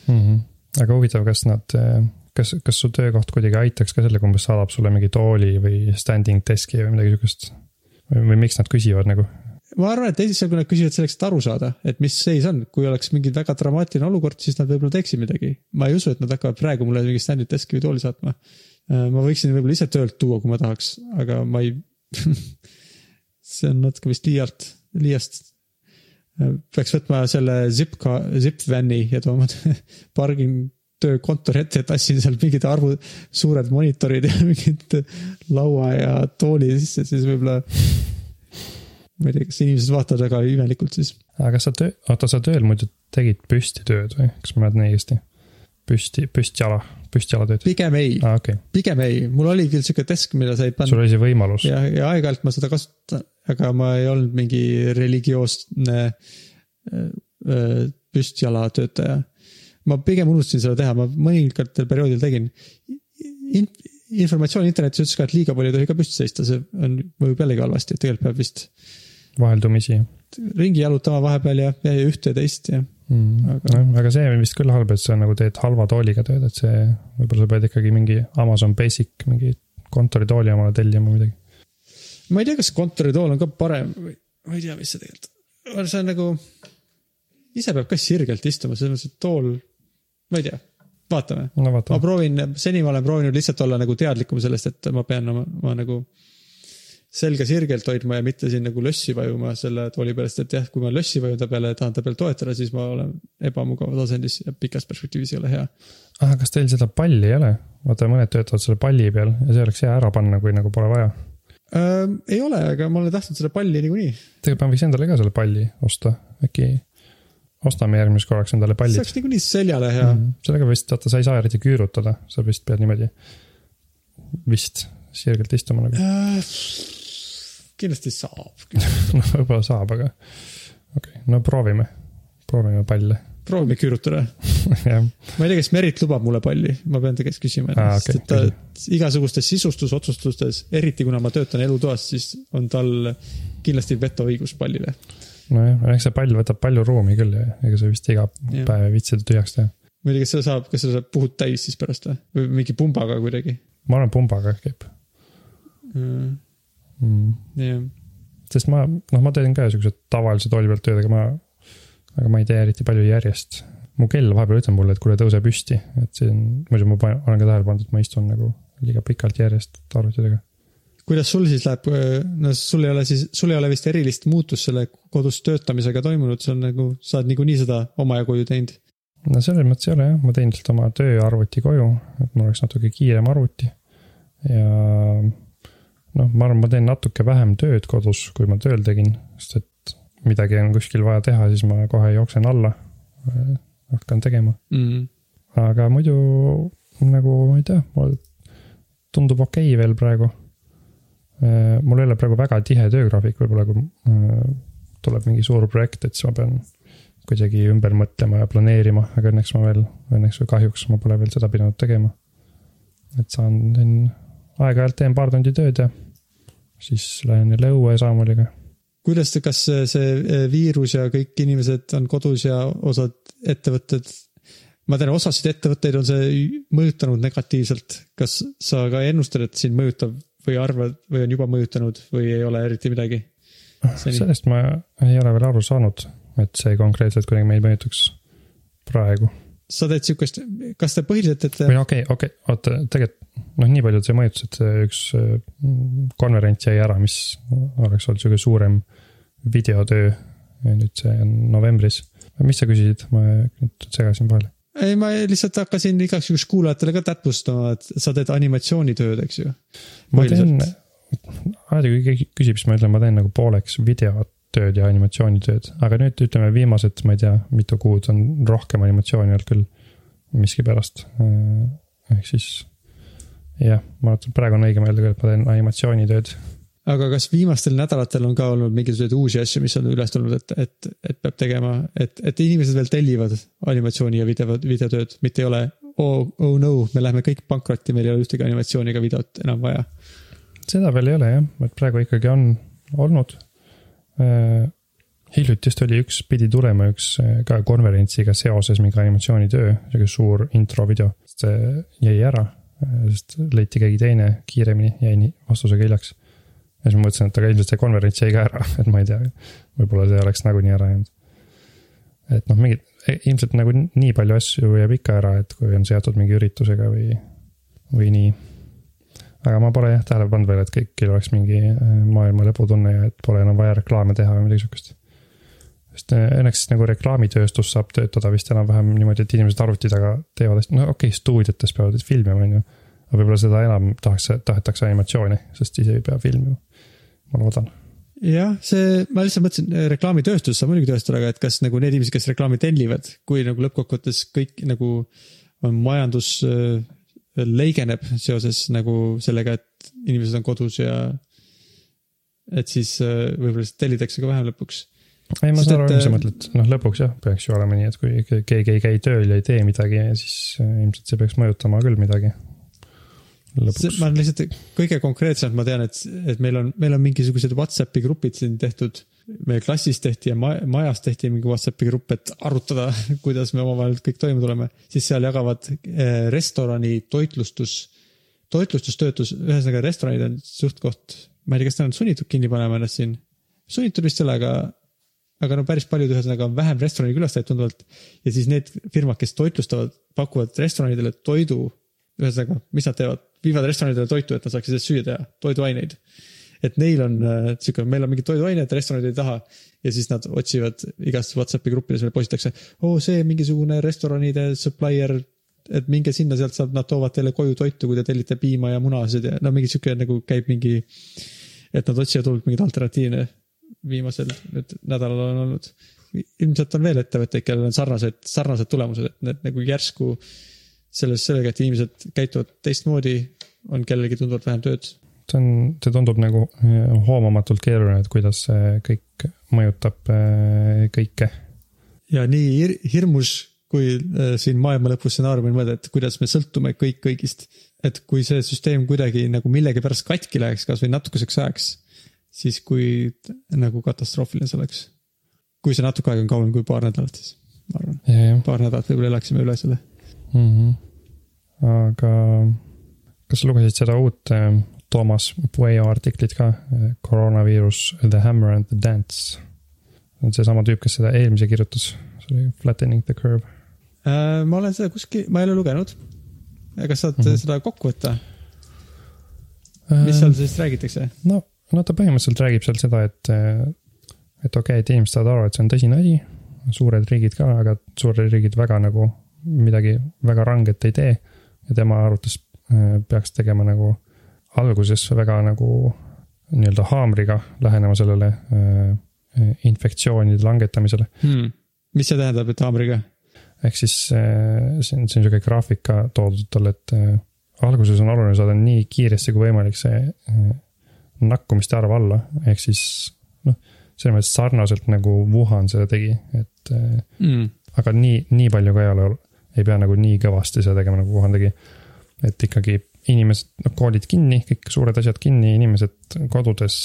Speaker 1: mm. -hmm. aga huvitav, kas nad, kas, kas su töökoht kuidagi aitaks ka sellega, umbes saadab sulle mingi tooli või standing desk'i või midagi sihukest? või miks nad küsivad nagu?
Speaker 3: Ma arvan, et esialgu nad küsivad selleks, et aru saada, et mis seis on, kui oleks mingi väga dramaatiline olukord, siis nad võib-olla teeksid midagi. ma ei usu, et nad hakkavad praegu mulle mingi stand-up deski või tooli saatma. ma võiksin võib-olla ise töölt tuua, kui ma tahaks, aga ma ei. see on natuke vist liialt, liiast. peaks võtma selle zip, zip van'i ja tooma pargin töökontori ette ja tassin seal mingid arvud, suured monitorid ja mingid laua ja tooli sisse, siis võib-olla. Ma ei tea, kas inimesed vaatavad väga imelikult siis.
Speaker 1: aga sa töö, oota, sa tööl muidu tegid püsti tööd või, kas ma mäletan õigesti? püsti, püstjala, püstjalatööd.
Speaker 3: pigem ei,
Speaker 1: okei okay.,
Speaker 3: pigem ei, mul oli küll sihuke desk, mida sai
Speaker 1: sul
Speaker 3: panna
Speaker 1: oli see võimalus.
Speaker 3: ja, ja aeg-ajalt ma seda kasutan, aga ma ei olnud mingi religioosne äh, äh, püstjalatöötaja. ma pigem unustasin seda teha, ma mõningatel perioodidel tegin In,. informatsioon internetis ütles ka, et liiga palju ei tohi ka püsti seista, see on, mõjub jällegi halvasti, et tegelikult peab vist
Speaker 1: vaheldumisi
Speaker 3: ringi jalutama vahepeal ja, ja ühte ja teist ja.
Speaker 1: mm..
Speaker 3: Aga-
Speaker 1: noh, aga see on vist küll halb, et sa nagu teed halva tooliga tööd, et see, võib-olla sa pead ikkagi mingi Amazon Basic mingi kontoritooli omale tellima või midagi.
Speaker 3: ma ei tea, kas kontoritool on ka parem või ma ei tea, mis see tegelikult, see on nagu. ise peab ka sirgelt istuma, selles mõttes, et tool, ma ei tea, vaatame.
Speaker 1: no
Speaker 3: ma proovin, seni ma olen proovinud lihtsalt olla nagu teadlikum sellest, et ma pean oma, ma nagu selga sirgelt hoidma ja mitte siin nagu lössi vajuma selle tooli sest et jah, kui ma lössi vajun ta peale ja tahan ta peal toetada, siis ma olen ebamugavas asendis ja pikas perspektiivis ei ole hea.
Speaker 1: ah, kas teil seda palli ei ole? vaata, mõned töötavad selle palli peal ja see oleks hea ära panna, kui nagu pole vaja.
Speaker 3: Äh, ei ole, aga ma olen tahtnud seda palli niikuinii.
Speaker 1: tegelikult ma võiks endale ka selle palli osta, äkki ostame järgmiseks korraks endale
Speaker 3: see
Speaker 1: pallid
Speaker 3: oleks niikuinii seljale hea mm..
Speaker 1: sellega vist, vaata, sa ei saa eriti küürutada, sa vist pead niimoodi vist sirgelt istuma nagu.
Speaker 3: Äh, kindlasti saab.
Speaker 1: noh, võib-olla saab, aga okei okay., no proovime, proovime palle,
Speaker 3: proovime küürutada.
Speaker 1: jah.
Speaker 3: ma ei tea, kas Merit lubab mulle palli, ma pean ta käest küsima
Speaker 1: Aa,
Speaker 3: sest
Speaker 1: okei,
Speaker 3: et ta igasugustes sisustusotsustustes, eriti kuna ma töötan elutoas, siis on tal kindlasti vetoõigus pallile.
Speaker 1: nojah, eks see pall võtab palju ruumi küll ja ega sa vist iga
Speaker 3: Jah.
Speaker 1: päev ei viitsi seda tühjaks teha.
Speaker 3: ma ei tea, kas seda saab, kas seda saab puhud täis siis pärast või, või mingi pumbaga kuidagi
Speaker 1: ma arvan, pumbaga käib
Speaker 3: mm,.
Speaker 1: mm..
Speaker 3: jah,
Speaker 1: sest ma, noh, ma teen ka siukse tavalise tooli pealt tööd, aga ma, aga ma ei tee eriti palju järjest. mu kell vahepeal ütleb mulle, et kuule, tõuse püsti, et see on, muidu ma panen- olen ka tähele pannud, et ma istun nagu liiga pikalt järjest arvutidega.
Speaker 3: kuidas sul siis läheb, no sul ei ole siis, sul ei ole vist erilist muutust selle kodus töötamisega toimunud, see on nagu, sa oled niikuinii seda omajagu ju teinud.
Speaker 1: no selles mõttes ei ole jah, ma tõin lihtsalt oma tööarvuti koju, et mul oleks natuke kiirem arvuti. ja noh, ma arvan, ma teen natuke vähem tööd kodus, kui ma tööl tegin, sest et midagi on kuskil vaja teha, siis ma kohe jooksen alla, hakkan tegema.
Speaker 3: Mm.
Speaker 1: aga muidu nagu ma ei tea, mul tundub okei okay veel praegu. mul ei ole praegu väga tihe töögraafik, võib-olla kui äh, tuleb mingi suur projekt, et siis ma pean kuidagi ümber mõtlema ja planeerima, aga õnneks ma veel, õnneks või kahjuks ma pole veel seda pidanud tegema. et saan siin aeg-ajalt teen paar tundi tööd ja siis lähen jälle õue samamoodiga.
Speaker 3: kuidas kas see, see viirus ja kõik inimesed on kodus ja osad ettevõtted, ma tean, osasid ettevõtteid on see mõjutanud negatiivselt, kas sa ka ennustad, et sind mõjutab või arvad või on juba mõjutanud või ei ole eriti midagi?
Speaker 1: Sellest ma ei ole veel aru saanud, et see konkreetselt kuidagi meid mõjutaks praegu
Speaker 3: sa teed siukest, kas te põhiliselt teete
Speaker 1: või, okei, okei, oota, tegelikult noh, nii palju see mõjutas, et see üks äh, konverents jäi ära, mis oleks olnud sihuke suurem videotöö. ja nüüd see on novembris. mis sa küsisid, ma nüüd segasin vahele.
Speaker 3: ei, ma lihtsalt hakkasin igaks juhuks kuulajatele ka täpsustama, et sa teed animatsioonitööd, eks ju.
Speaker 1: ma teen alati kui keegi küsib, siis ma ütlen, ma teen nagu pooleks videotööd ja animatsioonitööd, aga nüüd ütleme viimased, ma ei tea, mitu kuud on rohkem animatsiooni olnud küll miskipärast. ehk siis jah, ma arvan, et praegu on õigem öelda küll, et ma teen animatsioonitööd
Speaker 3: aga kas viimastel nädalatel on ka olnud mingisuguseid uusi asju, mis on üles tulnud, et, et, et peab tegema, et, et inimesed veel tellivad animatsiooni ja video, videotööd, mitte ei ole oh, oh no, me läheme kõik pankrotti, meil ei ole ühtegi animatsiooniga videot enam vaja.
Speaker 1: seda veel ei ole jah, et praegu ikkagi on olnud. Hiljuti just oli üks, pidi tulema üks äh, ka konverentsiga seoses mingi animatsioonitöö, sihuke suur intro video, see jäi ära, sest leiti keegi teine kiiremini, jäi nii vastusega hiljaks. ja siis ma mõtlesin, et aga ilmselt see konverents jäi ka ära, et ma ei tea, võib-olla see oleks nagunii ära jäänud. et noh, mingid, ilmselt nagu nii palju asju jääb ikka ära, et kui on seotud mingi üritusega või, või nii aga ma pole jah tähele pannud veel, et kõigil oleks mingi äh, maailma lõputunne ja et pole enam vaja reklaame teha või midagi sihukest. sest äh, õnneks nagu reklaamitööstus saab töötada vist enam-vähem niimoodi, et inimesed arvuti taga teevad no okei okay,, stuudiotes peavad filmima, on ju. aga võib-olla seda enam tahaks, tahetakse animatsiooni, sest ise ei pea filmima. ma loodan.
Speaker 3: jah, see, ma lihtsalt mõtlesin, reklaamitööstus saab muidugi tööstada, aga et kas nagu need inimesed, kes reklaami tellivad, kui nagu lõppkokkuvõttes kõik nagu on majandus leigeneb seoses nagu sellega, et inimesed on kodus ja et siis äh, võib-olla siis tellitakse ka vähem lõpuks.
Speaker 1: ei, ma saan aru mis sa
Speaker 3: äh,
Speaker 1: mõtled, noh lõpuks jah, peaks ju olema nii, et kui ke- keegi ei käi tööl ja ei tee midagi, siis äh, ilmselt see peaks mõjutama küll midagi.
Speaker 3: ma lihtsalt kõige konkreetsemalt ma tean, et, et meil on, meil on mingisugused Whatsappi grupid siin tehtud. Meie klassis tehti ja ma, majas tehti mingi Whatsappi grupp, et arutada, kuidas me omavahel kõik toime tuleme. siis seal jagavad eh, restorani toitlustus, toitlustustöötus, ühesõnaga restoranid on suht-koht, ma ei tea, kas nad on sunnitud kinni panema ennast siin. sunnitud vist ole, aga, no päris paljud ühesõnaga on vähem restorani külastajaid tunduvalt. ja siis need firmad, kes toitlustavad, pakuvad restoranidele toidu, ühesõnaga, mis nad teevad, viivad restoranidele toitu, et nad saaksid süüa teha, toiduaineid. Et neil on äh, sihuke, meil on mingid toiduained, restoranid ei taha ja siis nad otsivad igast Whatsappi gruppides meile postitakse. oo, see mingisugune restoranide supplier, et minge sinna, sealt saab, nad toovad teile koju toitu, kui te tellite piima ja munasid ja no mingi sihuke nagu käib mingi. et nad otsivad hullult mingeid alternatiivne viimasel nüüd nädalal on olnud. ilmselt on veel ettevõtteid, kellel on sarnased, sarnased tulemused, et need nagu järsku selles, sellega, et inimesed käituvad teistmoodi, on kellelgi tunduvalt vähem tööd
Speaker 1: see on, see tundub nagu eh, hoomamatult keeruline, et kuidas see kõik mõjutab eh, kõike.
Speaker 3: ja nii hir hirmus, kui äh, siin maailma lõpu stsenaariumil mõelda, et kuidas me sõltume kõik kõigist. et kui see süsteem kuidagi nagu millegipärast katki läheks kasvõi natukeseks ajaks, siis kui nagu katastroofiline see oleks. kui see natuke aega on kauem kui paar nädalat, siis ma arvan,
Speaker 1: ja, jah
Speaker 3: paar nädalat võib-olla elaksime üle selle.
Speaker 1: mm. -hmm. aga kas sa lugesid seda uut Toomas Pueyo artiklit ka, koroonaviirus, The Hammer and the Dance. see on seesama tüüp, kes seda eelmise kirjutas, see oli Flattening the Curve.
Speaker 3: Äh, ma olen seda kuskil, ma ei ole lugenud. kas saad mm. -hmm. seda kokku võtta, mis seal siis räägitakse?
Speaker 1: no, no ta põhimõtteliselt räägib seal seda, et, et okei okay,, et inimesed saavad aru, et see on tõsine asi. suured riigid ka, aga suured riigid väga nagu midagi väga ranget ei tee. ja tema arvates äh, peaks tegema nagu alguses väga nagu nii-öelda haamriga lähenema sellele äh, infektsioonide langetamisele.
Speaker 3: Hmm. mis see tähendab, et haamriga?
Speaker 1: ehk siis äh, see on sihuke graafik ka toodud talle, et äh, alguses on oluline saada nii kiiresti kui võimalik see äh, nakkumiste arv alla, ehk siis noh, selles mõttes sarnaselt nagu Wuhan seda tegi, et äh,
Speaker 3: Hmm.
Speaker 1: aga nii, nii palju ka ei ole, ei pea nagu nii kõvasti seda tegema, nagu Wuhan tegi. et ikkagi inimesed, noh koolid kinni, kõik suured asjad kinni, inimesed kodudes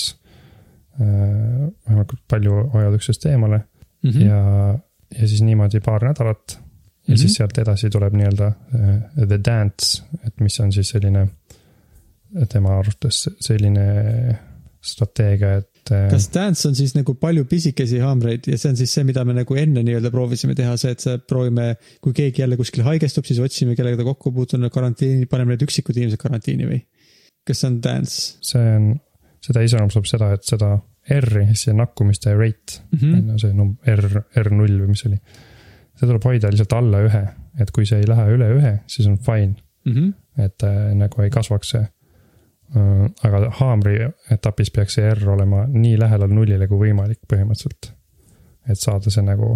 Speaker 1: äh, võimalikult palju hoiavad üksteist eemale
Speaker 3: Mm
Speaker 1: -hmm. ja, ja siis niimoodi paar nädalat. ja mm -hmm. siis sealt edasi tuleb nii-öelda äh, the dance, et mis on siis selline tema arvates selline strateegia, et äh,
Speaker 3: kas dance on siis nagu palju pisikesi haamreid ja see on siis see, mida me nagu enne nii-öelda proovisime teha, see, et proovime, kui keegi jälle kuskil haigestub, siis otsime, kellega ta kokku puutunud, karantiini, paneme need üksikud inimesed karantiini või? kas see on dance
Speaker 1: see on, seda iseloomustab seda, et seda R-i, see nakkumiste rate
Speaker 3: mm? -hmm.
Speaker 1: see num- R, R0 või mis see oli. see tuleb hoida lihtsalt alla ühe, et kui see ei lähe üle ühe, siis on fine,
Speaker 3: Mm -hmm.
Speaker 1: et äh, nagu ei kasvaks see. Aga haamri etapis peaks see R olema nii lähedal nullile kui võimalik põhimõtteliselt. et saada see nagu,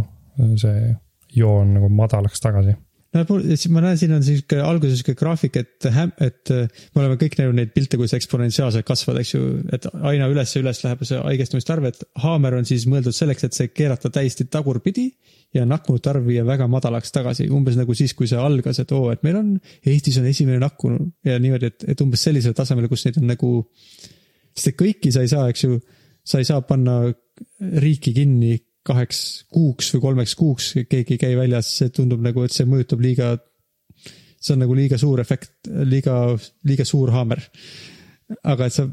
Speaker 1: see joon nagu madalaks tagasi.
Speaker 3: no mul- siis ma näen, siin on sihuke alguses sihuke graafik, et, et äh, me oleme kõik näinud neid pilte, kuidas eksponentsiaalselt kasvavad, eks ju, et aina üles ja üles läheb see haigestumiste arv, et haamer on siis mõeldud selleks, et see keerata täiesti tagurpidi ja nakkunute arv viia väga madalaks tagasi, umbes nagu siis, kui see algas, et oo, et meil on, Eestis on esimene nakkunu ja niimoodi, et, et umbes sellisele tasemele, kus neid on nagu. sest et kõiki sa ei saa, eks ju, sa ei saa panna riiki kinni kaheks kuuks või kolmeks kuuks, keegi ei käi väljas, see tundub nagu, et see mõjutab liiga. see on nagu liiga suur efekt, liiga, liiga suur haamer. aga et sa,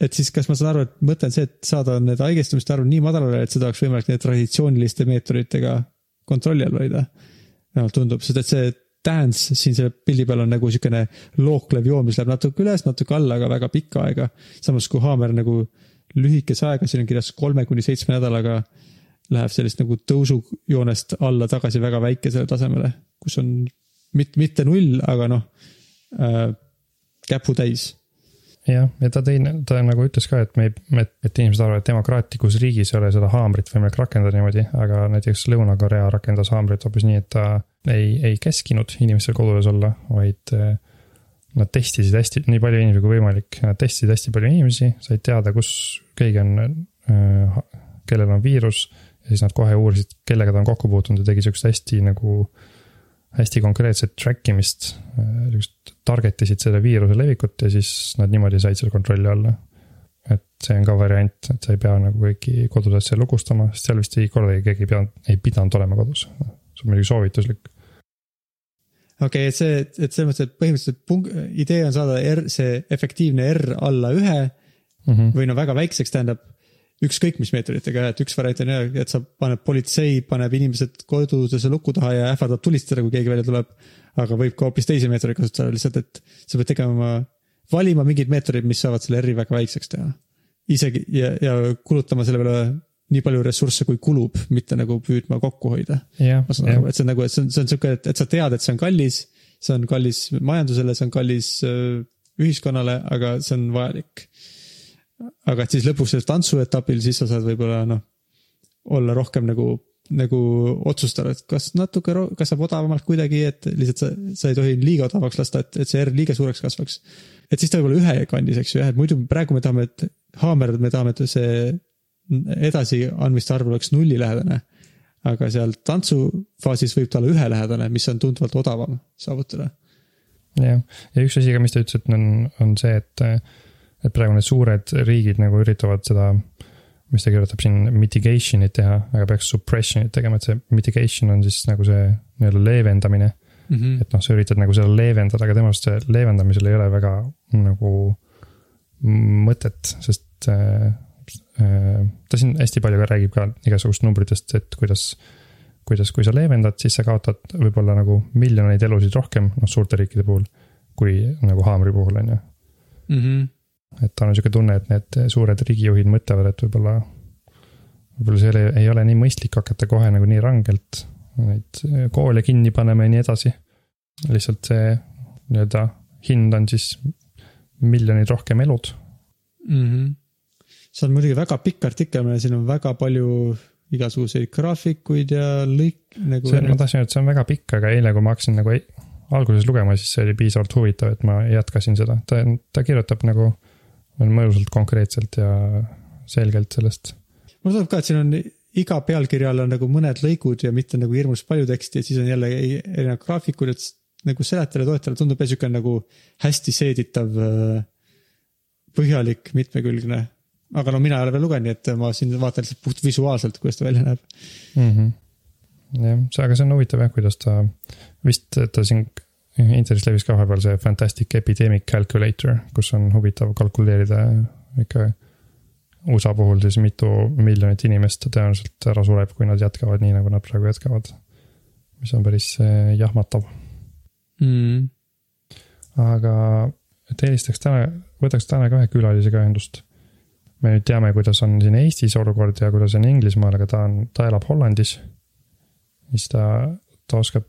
Speaker 3: et siis, kas ma saan aru, et mõte on see, et saada need haigestumiste arv nii madalale, et seda oleks võimalik nende traditsiooniliste meetoditega kontrolli all hoida. vähemalt tundub, sest et see dance siin selle pildi peal on nagu siukene looklev joon, mis läheb natuke üles, natuke alla, aga väga pikka aega. samas kui haamer nagu lühikese aega, siin on kirjas kolme kuni seitsme nädalaga läheb sellist nagu tõusujoonest alla tagasi väga väikesele tasemele, kus on mitte, mitte null, aga noh äh,, käputäis
Speaker 1: jah, ja ta tõi, ta nagu ütles ka, et me ei, et, inimesed arvavad, et demokraatlikus riigis ei ole seda haamrit võimalik rakendada niimoodi, aga näiteks Lõuna-Korea rakendas haamrit hoopis nii, et ta ei, ei käskinud inimestel kodudes olla, vaid äh, nad testisid hästi, nii palju inimesi kui võimalik, nad testisid hästi palju inimesi, said teada, kus keegi on, äh, kellel on viirus. ja siis nad kohe uurisid, kellega ta on kokku puutunud ja tegi sihukest hästi nagu, hästi konkreetset track imist. sihukest target isid selle viiruse levikut ja siis nad niimoodi said selle kontrolli alla. et see on ka variant, et sa ei pea nagu kõiki kodudesse lukustama, sest seal vist ei kordagi keegi ei pidanud, ei pidanud olema kodus. see on muidugi soovituslik
Speaker 3: okei okay,, et see, et selles mõttes, et põhimõtteliselt punk-, idee on saada R, see efektiivne R alla ühe mm. -hmm. või no väga väikseks, tähendab ükskõik mis meetoditega, et üks variant on jah, et sa paned politsei, paneb inimesed kodudesse luku taha ja ähvardab tulistada, kui keegi välja tuleb. aga võib ka hoopis teisi meetodeid kasutada, lihtsalt, et sa pead tegema, valima mingid meetodid, mis saavad selle R-i väga väikseks teha. isegi ja, ja kulutama selle peale nii palju ressursse, kui kulub, mitte nagu püüdma kokku hoida. ma saan aru, et see on nagu, et see on, see on sihuke, et, et sa tead, et see on kallis, see on kallis majandusele, see on kallis äh, ühiskonnale, aga see on vajalik. Aga et siis lõpuks sellel tantsuetapil, siis sa saad võib-olla noh, olla rohkem nagu, nagu otsustada, et kas natuke, kas saab odavamalt kuidagi, et lihtsalt sa, sa ei tohi liiga odavaks lasta, et, et see R liiga suureks kasvaks. et siis ta võib olla ühe kandis, eks ju, jah, et muidu praegu me tahame, et haamer, me tahame, et see edasiandmiste arv oleks nullilähedane. aga seal tantsufaasis võib ta olla ühelähedane, mis on tunduvalt odavam saavutada.
Speaker 1: jah, ja üks asi ka, mis ta ütles, et on, on see, et, et praegu need suured riigid nagu üritavad seda mis ta kirjutab siin mitigation'it teha, aga peaks suppression'it tegema, et see mitigation on siis nagu see nii-öelda leevendamine mm. -hmm. et noh, sa üritad nagu seda leevendada, aga tema arust see leevendamisel ei ole väga nagu mõtet, sest Äh, ta siin hästi palju ka räägib ka igasugust numbritest, et kuidas, kuidas, kui sa leevendad, siis sa kaotad võib-olla nagu miljoneid elusid rohkem, noh suurte riikide puhul, kui nagu haamri puhul, on ju.
Speaker 3: Mhm.
Speaker 1: Et tal on sihuke tunne, et need suured riigijuhid mõtlevad, et võib-olla, võib-olla see ei ole, ei ole nii mõistlik hakata kohe nagu nii rangelt neid koole kinni panema ja nii edasi. lihtsalt see nii-öelda hind on siis miljonid rohkem elud
Speaker 3: mm. -hmm see on muidugi väga pikk artikkel, siin on väga palju igasuguseid graafikuid ja lõik nagu.
Speaker 1: see, ma tahtsin öelda, et see on väga pikk, aga eile, kui ma hakkasin nagu alguses lugema, siis see oli piisavalt huvitav, et ma jätkasin seda, ta, ta kirjutab nagu mõjusalt konkreetselt ja selgelt sellest.
Speaker 3: mulle tundub ka, et siin on iga pealkirja all on nagu mõned lõigud ja mitte nagu hirmus palju teksti ja siis on jälle erinevad graafikud, et nagu seletajale, toetajale tundub jah sihuke nagu hästi seeditav, äh, põhjalik, mitmekülgne aga no mina ei ole veel lugenud, nii et ma siin vaatan lihtsalt puht visuaalselt, kuidas ta välja näeb
Speaker 1: mm. -hmm. jah, see, aga see on huvitav jah, kuidas ta, vist ta siin internetis levis ka vahepeal see Fantastic Epidemic Calculator, kus on huvitav kalkuleerida ikka USA puhul siis mitu miljonit inimest tõenäoliselt ära sureb, kui nad jätkavad nii, nagu nad praegu jätkavad. mis on päris eh, jahmatav
Speaker 3: mm..
Speaker 1: aga, et helistaks täna, võtaks täna ka ühe külalisega ühendust me nüüd teame, kuidas on siin Eestis olukord ja kuidas on Inglismaal, aga ta on, ta elab Hollandis. siis ta, ta oskab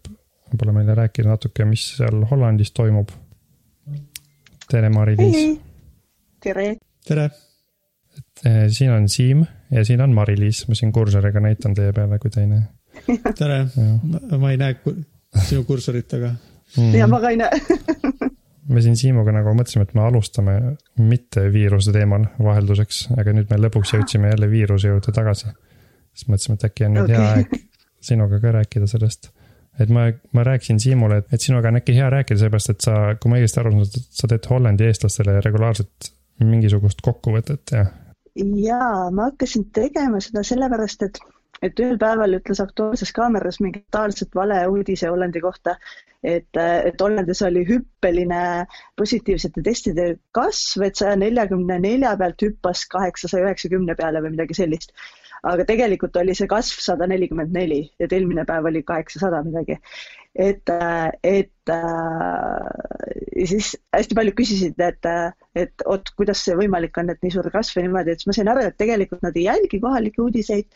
Speaker 1: võib-olla meile rääkida natuke, mis seal Hollandis toimub. tere, Mari-Liis.
Speaker 4: tere.
Speaker 3: tere.
Speaker 1: et eh, siin on Siim ja siin on Mari-Liis, ma siin kursoriga näitan teie peale, kui te ei näe.
Speaker 3: tere, ma ei näe sinu kursorit, aga
Speaker 4: mm.. ja ma ka ei näe
Speaker 1: me siin Siimuga nagu mõtlesime, et me alustame mitte viiruse teemal vahelduseks, aga nüüd me lõpuks jõudsime jälle viiruse juurde tagasi. siis mõtlesime, et äkki on nüüd okay. hea aeg sinuga ka rääkida sellest. Et ma, ma rääkisin Siimule, et, et sinuga on äkki hea rääkida, seepärast et sa, kui ma õigesti aru saan, sa teed Hollandi eestlastele regulaarselt mingisugust kokkuvõtet ja.
Speaker 4: jaa, ma hakkasin tegema seda sellepärast, et, et ühel päeval ütles Aktuaalses Kaameras mingi totaalselt vale uudise Hollandi kohta, et, et Hollandis oli hüppeline positiivsete testide kasv, et saja neljakümne nelja pealt hüppas kaheksasaja üheksakümne peale või midagi sellist aga tegelikult oli see kasv sada nelikümmend neli, et eelmine päev oli kaheksasada midagi. et, et ja siis hästi paljud küsisid, et, et oot, kuidas see võimalik on, et nii suur kasv ja niimoodi, et siis ma sain aru, et tegelikult nad ei jälgi kohalikke uudiseid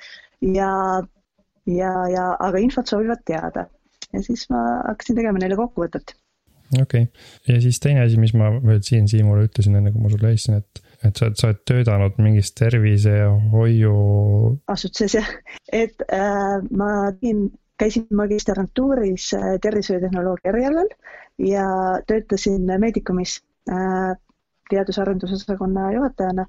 Speaker 4: ja, ja, ja aga infot soovivad teada. ja siis ma hakkasin tegema neile kokkuvõtet
Speaker 1: okei okay., ja siis teine asi, mis ma veel siin Siimule ütlesin, enne kui ma sulle helistasin, et, et sa, sa oled töötanud mingis tervisehoiu.
Speaker 4: asutuses jah, et äh, ma tegin, käisin magistrantuuris äh, tervishoiutehnoloogia erialal ja töötasin Medicumis äh, teadus-arendusosakonna juhatajana.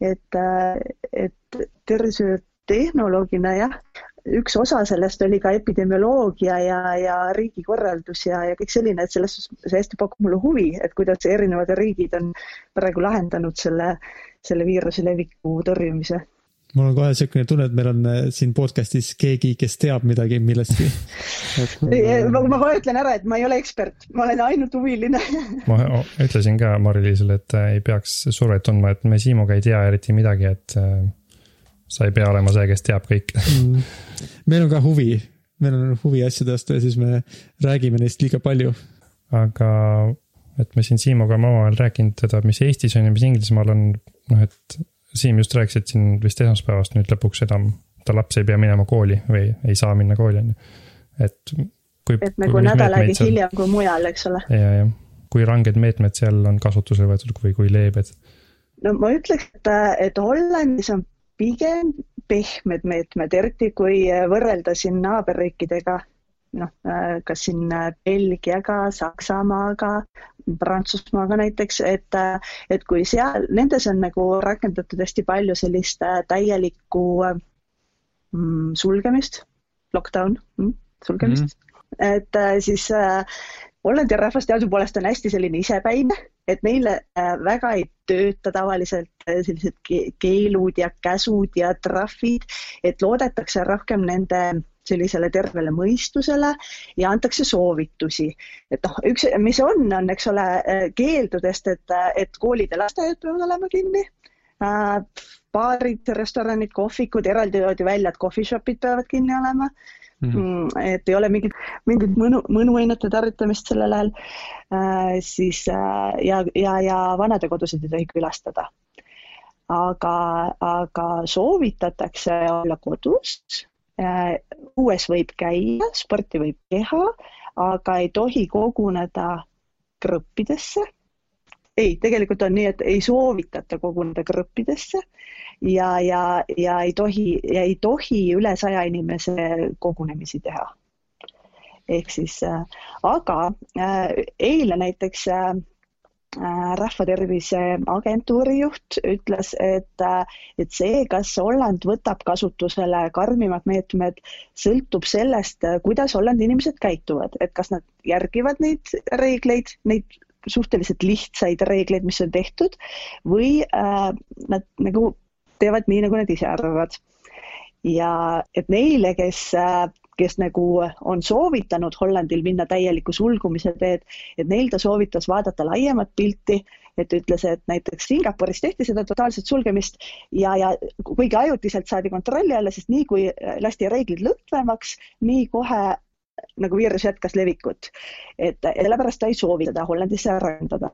Speaker 4: et äh,, et tervishoiutehnoloogina jah, üks osa sellest oli ka epidemioloogia ja, ja riigikorraldus ja, ja kõik selline, et selles suhtes see hästi pakub mulle huvi, et kuidas erinevad riigid on praegu lahendanud selle, selle viiruse leviku tõrjumise
Speaker 3: mul on kohe niisugune tunne, et meil on äh, siin podcast'is keegi, kes teab midagi millestki.
Speaker 4: Ma, ma kohe ütlen ära, et ma ei ole ekspert, ma olen ainult huviline.
Speaker 1: Ma ütlesin ka Mari-Liisile, et äh, ei peaks survet tundma, et me Siimuga ei tea eriti midagi, et sa ei pea olema see, kes teab kõike
Speaker 3: mm. meil on ka huvi, meil on huvi asjade vastu ja siis me räägime neist liiga palju.
Speaker 1: aga, et me siin Siimuga oleme omavahel rääkinud seda, mis Eestis on ja mis Inglismaal on, noh, et Siim just rääkis, et siin vist esmaspäevast nüüd lõpuks enam ta laps ei pea minema kooli või ei saa minna kooli, on ju. et kui.
Speaker 4: et nagu nädal aega hiljem kui mujal, eks ole.
Speaker 1: ja, jah, kui ranged meetmed seal on kasutusele võetud või kui leebed?
Speaker 4: no ma ütleks, et, et Hollandis on pigem pehmed meetmed, eriti kui võrrelda siin naaberriikidega, noh, kas siin Belgiaga, Saksamaaga, Prantsusmaaga näiteks, et, et kui seal, nendes on nagu rakendatud hästi palju sellist täielikku mm, sulgemist, lockdown mm,, sulgemist mm., et siis Hollandi rahvas teadupoolest on hästi selline isepäine, et neile äh, väga ei tööta tavaliselt äh, sellised keelud ja käsud ja trahvid, et loodetakse rohkem nende sellisele tervele mõistusele ja antakse soovitusi. et noh, üks, mis on, on, eks ole, äh, keeldudest, et, et koolid ja lasteaiad peavad olema kinni baarid, restoranid, kohvikud, eraldi toodi välja, et coffee shop'id peavad kinni olema Mm -hmm. et ei ole mingit, mingit mõnu, mõnuainete tarvitamist sellel ajal äh,, siis äh, ja, ja, ja vanadekodusid ei tohi külastada. aga, aga soovitatakse olla kodus äh,, õues võib käia, sporti võib teha, aga ei tohi koguneda gruppidesse ei, tegelikult on nii, et ei soovitata koguneda gruppidesse ja, ja, ja ei tohi, ja ei tohi üle saja inimese kogunemisi teha. ehk siis äh,, aga äh, eile näiteks äh, äh Rahvatervise Agentuuri juht ütles, et, äh, et see, kas Holland võtab kasutusele karmimad meetmed, sõltub sellest, äh, kuidas Hollandi inimesed käituvad, et kas nad järgivad neid reegleid, neid suhteliselt lihtsaid reegleid, mis on tehtud või äh, nad nagu teevad nii, nagu nad ise arvavad. ja et neile, kes kes nagu on soovitanud Hollandil minna täieliku sulgumise teed, et neil ta soovitas vaadata laiemat pilti, et ütles, et näiteks Singapuris tehti seda totaalset sulgemist ja, ja kuigi ajutiselt saadi kontrolli alla, sest nii kui lasti reeglid lõdvemaks, nii kohe nagu viirus jätkas levikut. et sellepärast ta ei soovi seda Hollandisse rakendada.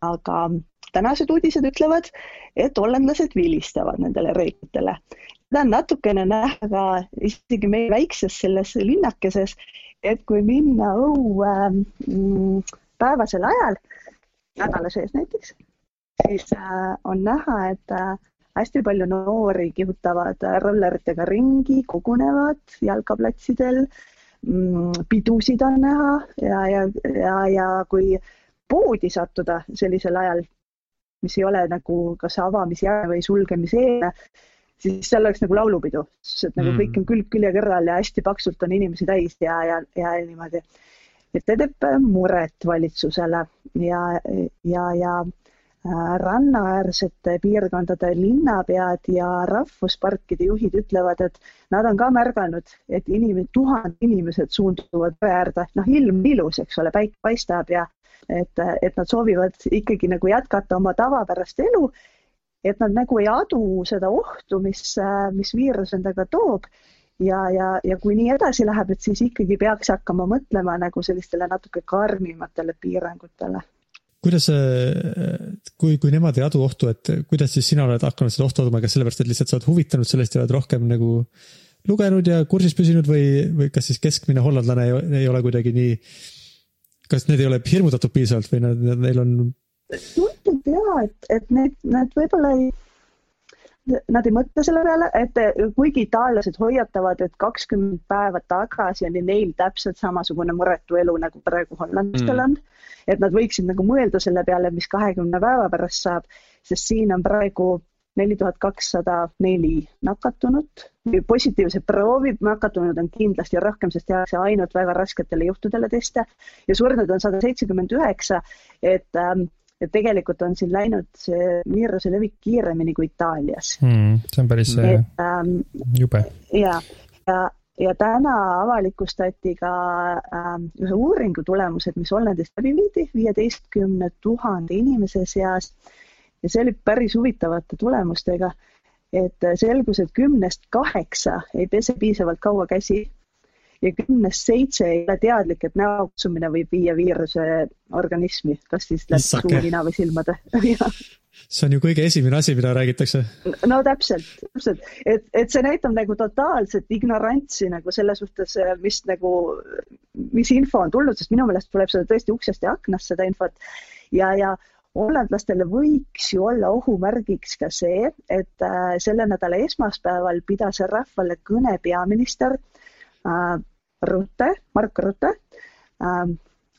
Speaker 4: aga tänased uudised ütlevad, et hollandlased vilistavad nendele reeglitele. seda on natukene näha ka isegi meie väikses selles linnakeses, et kui minna õue mm, päevasel ajal, nädala sees näiteks, siis äh, on näha, et äh, hästi palju noori kihutavad rolleritega ringi, kogunevad jalgaplatsidel Mm, pidusid on näha ja, ja, ja, ja kui poodi sattuda sellisel ajal, mis ei ole nagu kas avamisjärg või sulgemiseelne, siis seal oleks nagu laulupidu, sest et nagu
Speaker 3: Mm.
Speaker 4: kõik on külg külje kõrval ja hästi paksult on inimesi täis ja, ja, ja niimoodi. et see teeb äh, muret valitsusele ja, ja, ja äh, rannaäärsete piirkondade linnapead ja rahvusparkide juhid ütlevad, et nad on ka märganud, et inimesed, tuhanded inimesed suunduvad jõe äärde, noh, ilm ilus, eks ole, päike paistab ja et, et nad soovivad ikkagi nagu jätkata oma tavapärast elu. et nad nagu ei adu seda ohtu, mis, mis viirus endaga toob ja, ja, ja kui nii edasi läheb, et siis ikkagi peaks hakkama mõtlema nagu sellistele natuke karmimatele piirangutele.
Speaker 3: kuidas, kui, kui nemad ei adu ohtu, et kuidas siis sina oled hakanud seda ohtu aduma, kas sellepärast, et lihtsalt sa oled huvitanud sellest ja oled rohkem nagu lugenud ja kursis püsinud või, või kas siis keskmine hollandlane ei, ei ole kuidagi nii, kas need ei ole hirmutatud piisavalt või nad, neil on
Speaker 4: tundub ja, et, et need, nad võib-olla ei, nad ei mõtle selle peale, et kuigi itaallased hoiatavad, et kakskümmend päeva tagasi oli neil täpselt samasugune muretu elu, nagu praegu hollandlastel on mm.. et nad võiksid nagu mõelda selle peale, mis kahekümne päeva pärast saab, sest siin on praegu neli tuhat kakssada neli nakatunut või positiivse proovi nakatunud on kindlasti rohkem, sest tehakse ainult väga rasketele juhtudele teste ja surnud on sada seitsekümmend üheksa, et ähm, et tegelikult on siin läinud see viiruse levik kiiremini kui Itaalias
Speaker 1: mm,. see on päris et, ähm, jube.
Speaker 4: ja, ja, ja täna avalikustati ka ähm, ühe uuringu tulemused, mis Hollandis läbi viidi viieteistkümne tuhande inimese seas ja see oli päris huvitavate tulemustega. et selgus, et kümnest kaheksa ei pese piisavalt kaua käsi ja kümnest seitse ei ole teadlik, et näokutsumine võib viia viiruse organismi, kas siis läbi suu, nina või silmade
Speaker 3: see on ju kõige esimene asi, mida räägitakse.
Speaker 4: no täpselt, täpselt, et, et see näitab nagu totaalset ignorantsi nagu selle suhtes, mis nagu, mis info on tulnud, sest minu meelest tuleb seda tõesti uksest ja aknast, seda infot. ja, ja hollandlastele võiks ju olla ohumärgiks ka see, et äh, selle nädala esmaspäeval pidas rahvale kõne peaminister äh, Rutte, Mark Rutte äh,.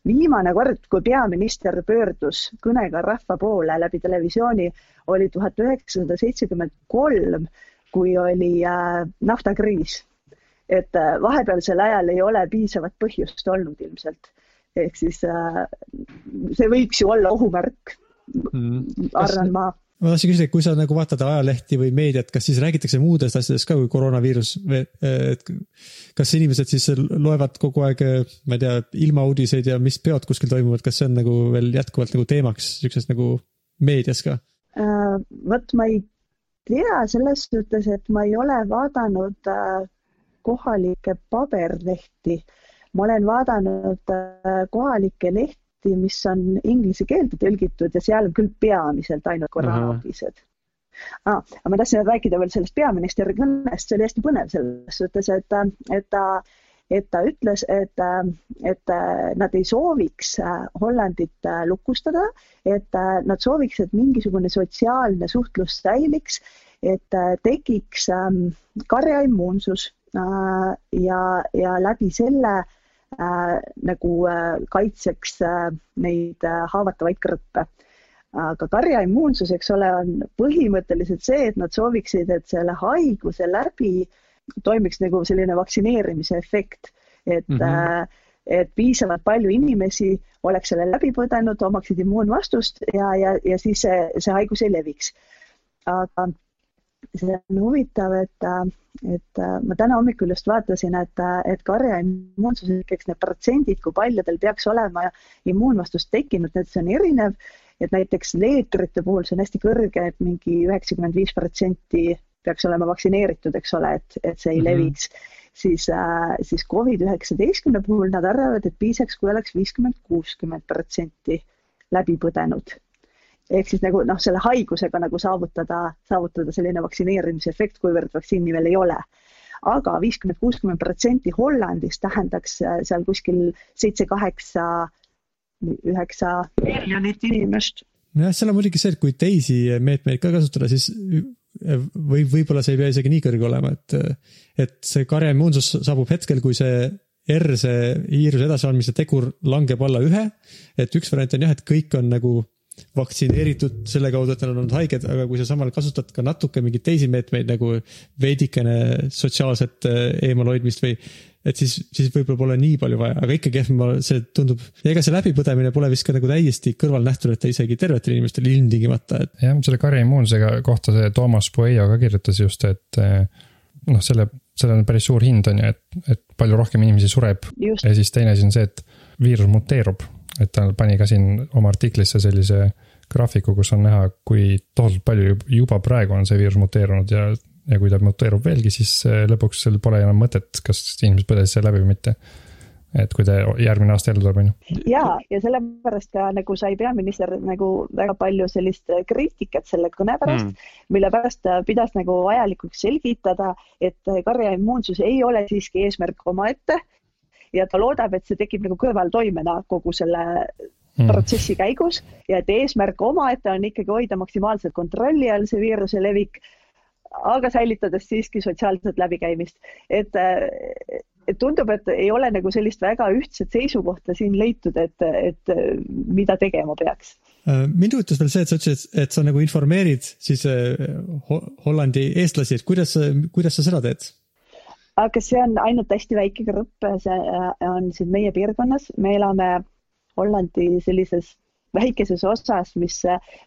Speaker 4: viimane kord, kui peaminister pöördus kõnega rahva poole läbi televisiooni, oli tuhat üheksasada seitsekümmend kolm, kui oli äh, naftakriis. et vahepealsel ajal ei ole piisavat põhjust olnud ilmselt. ehk siis see võiks ju olla ohumärk mm., arvan ma
Speaker 3: ma tahtsin küsida, kui sa nagu vaatad ajalehti või meediat, kas siis räägitakse muudest asjadest ka kui koroonaviirus et kas inimesed siis loevad kogu aeg, ma ei tea, ilmauudiseid ja mis peod kuskil toimuvad, kas see on nagu veel jätkuvalt nagu teemaks siukses nagu meedias ka
Speaker 4: uh,? vot ma ei tea selles suhtes, et ma ei ole vaadanud uh, kohalikke paberlehti. ma olen vaadanud uh, kohalikke lehti mis on inglise keelde tõlgitud ja seal on küll peamiselt ainult koroonauudised ah,. aga ma tahtsin rääkida veel sellest peaministri kõnest, see oli hästi põnev selles suhtes, et, et ta, et ta ütles, et, et nad ei sooviks Hollandit lukustada, et nad sooviks, et mingisugune sotsiaalne suhtlus säiliks, et tekiks karjaimmuunsus ja, ja läbi selle Äh, nagu äh, kaitseks äh, neid äh, haavatavaid gruppe. aga karjaimmuunsus, eks ole, on põhimõtteliselt see, et nad sooviksid, et selle haiguse läbi toimiks nagu selline vaktsineerimise efekt, et mm, -hmm. et piisavalt palju inimesi oleks selle läbi põdenud, omaksid immuunvastust ja, ja, ja siis see, see haigus ei leviks. aga see on huvitav, et, et ma täna hommikul just vaatasin, et, et karja immuunsuseks need protsendid, kui paljudel peaks olema immuunvastus tekkinud, et see on erinev. et näiteks leetrite puhul see on hästi kõrge, et mingi üheksakümmend viis protsenti peaks olema vaktsineeritud, eks ole, et, et see ei mm -hmm. leviks. siis, siis Covid üheksateistkümne puhul nad arvavad, et piisaks, kui oleks viiskümmend, kuuskümmend protsenti läbi põdenud ehk siis nagu noh, selle haigusega nagu saavutada, saavutada selline vaktsineerimise efekt, kuivõrd vaktsiini veel ei ole. aga viiskümmend, kuuskümmend protsenti Hollandis tähendaks seal kuskil seitse-kaheksa, üheksa miljonit inimest.
Speaker 3: nojah, seal on muidugi see, et kui teisi meetmeid ka kasutada, siis või võib-olla see ei pea isegi nii kõrge olema, et, et see karjaimmuunsus saabub hetkel, kui see R, see viiruse edasiandmise tegur langeb alla ühe. et üks variant on jah, et kõik on nagu vaktsineeritud selle kaudu, et nad on olnud haiged, aga kui sa samal kasutad ka natuke mingeid teisi meetmeid nagu veidikene sotsiaalset äh, eemalhoidmist või et siis, siis võib-olla pole nii palju vaja, aga ikkagi jah, ma, see tundub, ega see läbipõdemine pole vist ka nagu täiesti kõrvalnähtunete isegi tervetel inimestel ilmtingimata, et
Speaker 1: jah, selle karjaimmuunsusega kohta see Toomas Pueyo ka kirjutas just, et eh, noh, selle, sellel on päris suur hind on ju, et, et palju rohkem inimesi sureb ja siis teine asi on see, et viirus muteerub. Et ta pani ka siin oma artiklisse sellise graafiku, kus on näha, kui tohutult palju jub- juba praegu on see viirus muteerunud ja, ja kui ta muteerub veelgi, siis eh, lõpuks seal pole enam mõtet, kas inimesed põdesid selle läbi või mitte. et kui ta järgmine aasta jälle tuleb, on ju.
Speaker 4: ja, ja sellepärast ka nagu sai peaminister nagu väga palju sellist kriitikat selle kõne pärast mm., mille pärast ta pidas nagu vajalikuks selgitada, et karjaimmuunsus ei ole siiski eesmärk omaette ja ta loodab, et see tekib nagu kõrvaltoimena kogu selle
Speaker 1: Mm.
Speaker 4: protsessi käigus ja et eesmärk omaette on ikkagi hoida maksimaalselt kontrolli all see viiruse levik, aga säilitades siiski sotsiaalset läbikäimist, et et tundub, et ei ole nagu sellist väga ühtset seisukohta siin leitud, et, et mida tegema peaks
Speaker 3: Äh, mind huvitas veel see, et sa ütlesid, et sa nagu informeerid siis äh, Ho- Hollandi eestlasi, et kuidas, kuidas sa seda teed?
Speaker 4: Aga see on ainult hästi väike grupp, see äh, on siin meie piirkonnas, me elame Hollandi sellises väikeses osas, mis,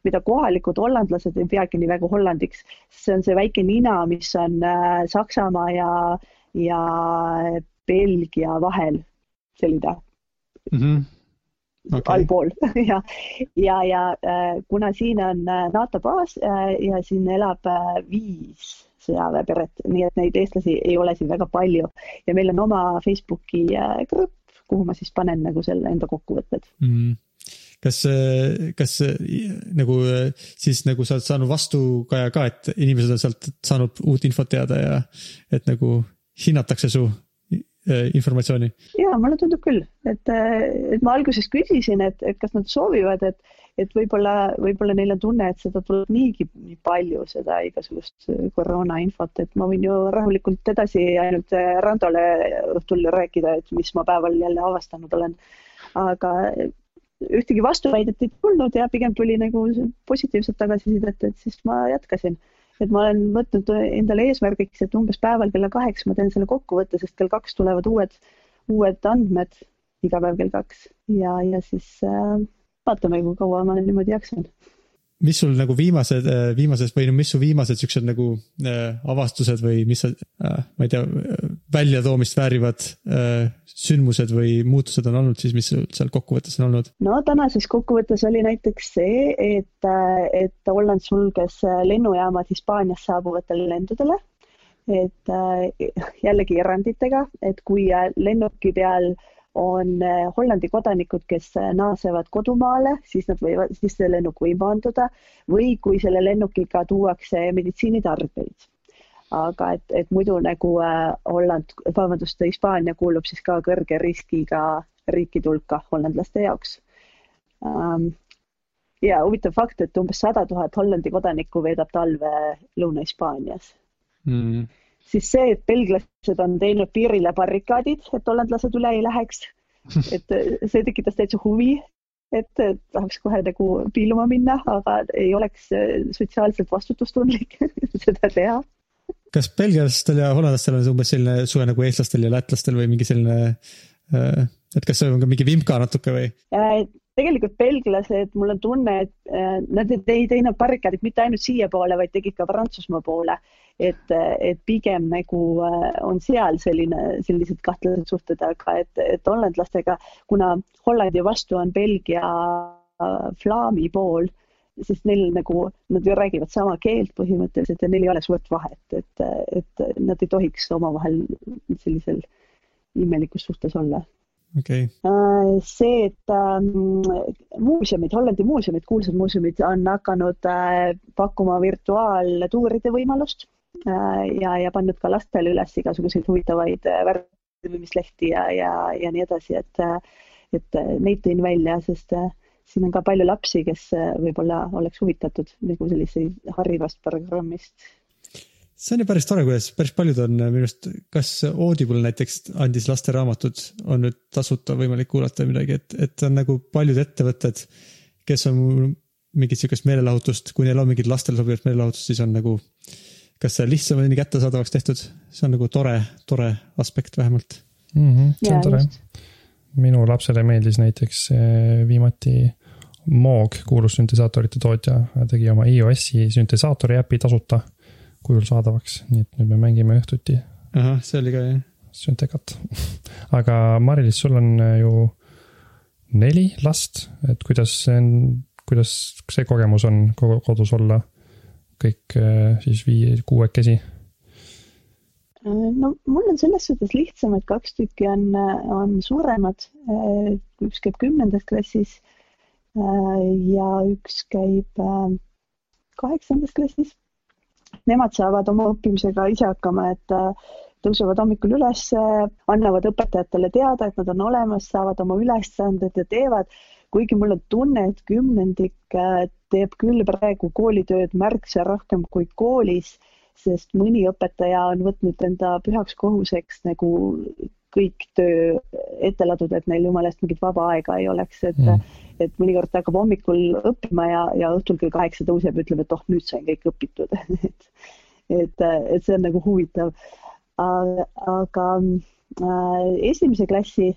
Speaker 4: mida kohalikud hollandlased ei peagi nii väga Hollandiks. see on see väike nina, mis on äh, Saksamaa ja, ja Belgia vahel, selline
Speaker 3: Okei.
Speaker 4: allpool ja, ja, ja äh, kuna siin on äh, NATO baas äh, ja siin elab äh, viis sõjaväeperet, nii et neid eestlasi ei ole siin väga palju ja meil on oma Facebooki äh, grupp, kuhu ma siis panen nagu selle enda kokkuvõtted.
Speaker 3: mm.. kas, kas äh, nagu äh, siis nagu sa oled saanud vastukaja ka, et inimesed on sealt saanud uut infot teada ja et nagu hinnatakse su äh, informatsiooni?
Speaker 4: ja mulle tundub küll, et, et ma alguses küsisin, et, et kas nad soovivad, et, et võib-olla, võib-olla neil on tunne, et seda tuleb niigi nii palju, seda igasugust koroona infot, et ma võin ju rahulikult edasi ainult Randole õhtul rääkida, et mis ma päeval jälle avastanud olen. aga ühtegi vastuväidet ei tulnud ja pigem tuli nagu positiivset tagasisidet, et siis ma jätkasin et ma olen võtnud endale eesmärgiks, et umbes päeval kella kaheksa ma teen selle kokkuvõtte, sest kell kaks tulevad uued, uued andmed, iga päev kell kaks ja, ja siis äh, vaatame, kui kaua ma niimoodi jaksan.
Speaker 3: mis sul nagu viimased, viimased või no mis su viimased siuksed nagu äh, avastused või mis sa äh,, ma ei tea, väljatoomist väärivad äh, sündmused või muutused on olnud siis, mis sul seal kokkuvõttes on olnud?
Speaker 4: no tänases kokkuvõttes oli näiteks see, et, et Holland sulges lennujaamad Hispaaniast saabuvatele lendudele. et äh, jällegi eranditega, et kui äh, lennuki peal on äh, Hollandi kodanikud, kes äh, naasevad kodumaale, siis nad võivad, siis see lennuk võib maanduda või kui selle lennukiga tuuakse meditsiinitarbeid. aga et, et muidu nagu äh, Holland, vabandust, Hispaania kuulub siis ka kõrge riskiga riikide hulka hollandlaste jaoks ähm,. ja huvitav fakt, et umbes sada tuhat Hollandi kodanikku veedab talve Lõuna-Hispaanias
Speaker 3: Mm.
Speaker 4: Siis see, et belglased on teinud piirile barrikaadid, et hollandlased üle ei läheks. et äh, see tekitas täitsa huvi, et äh, tahaks kohe nagu piiluma minna, aga ei oleks äh, sotsiaalselt vastutustundlik seda teha.
Speaker 3: kas belgialastel ja hollandlastel on umbes selline suhe nagu eestlastel ja lätlastel või mingi selline, et kas see on ka mingi vimka natuke või?
Speaker 4: Äh, tegelikult belglased, mul on tunne, et äh, nad ei- ei teinud barrikaadid mitte ainult siiapoole, vaid tegid ka Prantsusmaa poole. et, et pigem nagu äh, on seal selline, sellised kahtlased suhted, aga et, et hollandlastega, kuna Hollandi vastu on Belgia äh, flaami pool, siis neil nagu, nad ju räägivad sama keelt põhimõtteliselt ja neil ei ole suurt vahet, et, et nad ei tohiks omavahel sellisel imelikus suhtes olla
Speaker 3: okay.,
Speaker 4: Äh, see, et ähm, muuseumid, Hollandi muuseumid, kuulsad muuseumid on hakanud äh, pakkuma virtuaaltuuride võimalust äh, ja, ja pannud ka lastele üles igasuguseid huvitavaid värvimislehti ja, ja, ja nii edasi, et, et neid tõin välja, sest siin on ka palju lapsi, kes võib-olla oleks huvitatud nagu sellisest harivast programmist
Speaker 3: see on ju päris tore, kuidas päris paljud on minu arust, kas Audible näiteks andis lasteraamatud, on nüüd tasuta võimalik kuulata midagi, et, et on nagu paljud ettevõtted, kes on mingit sihukest meelelahutust, kui neil on mingit lastele sobivat meelelahutust, siis on nagu. kas see lihtsamini kättesaadavaks tehtud, see on nagu tore, tore aspekt vähemalt.
Speaker 1: mm. -hmm, see
Speaker 4: ja
Speaker 1: on tore.
Speaker 4: just,
Speaker 1: minu lapsele meeldis näiteks eh, viimati Moog, kuulus süntesaatorite tootja, tegi oma iOS-i süntesaatori äpi tasuta kujul saadavaks, nii et nüüd me mängime õhtuti
Speaker 3: ahah, see oli ka jah.
Speaker 1: Syntekat. aga Mari-Liis, sul on äh, ju neli last, et kuidas see on, kuidas see kogemus on kodus olla kõik äh, siis vii-, kuuekesi?
Speaker 4: no mul on selles suhtes lihtsam, et kaks tükki on, on suuremad, üks käib kümnendas klassis äh, ja üks käib äh, kaheksandas klassis. Nemad saavad oma õppimisega ise hakkama, et äh, tõusevad hommikul üles, annavad õpetajatele teada, et nad on olemas, saavad oma ülesanded ja teevad. kuigi mul on tunne, et kümnendik äh, teeb küll praegu koolitööd märksa rohkem kui koolis, sest mõni õpetaja on võtnud enda pühaks kohuseks nagu kõik töö ette laduda, et neil jumala eest mingit vaba aega ei oleks, et
Speaker 1: Mm.
Speaker 4: et mõnikord ta hakkab hommikul õppima ja, ja õhtul kell kaheksa tõuseb ja ütleb, et oh, nüüd sain kõik õpitud et, et, et see on nagu huvitav. aga äh, esimese klassi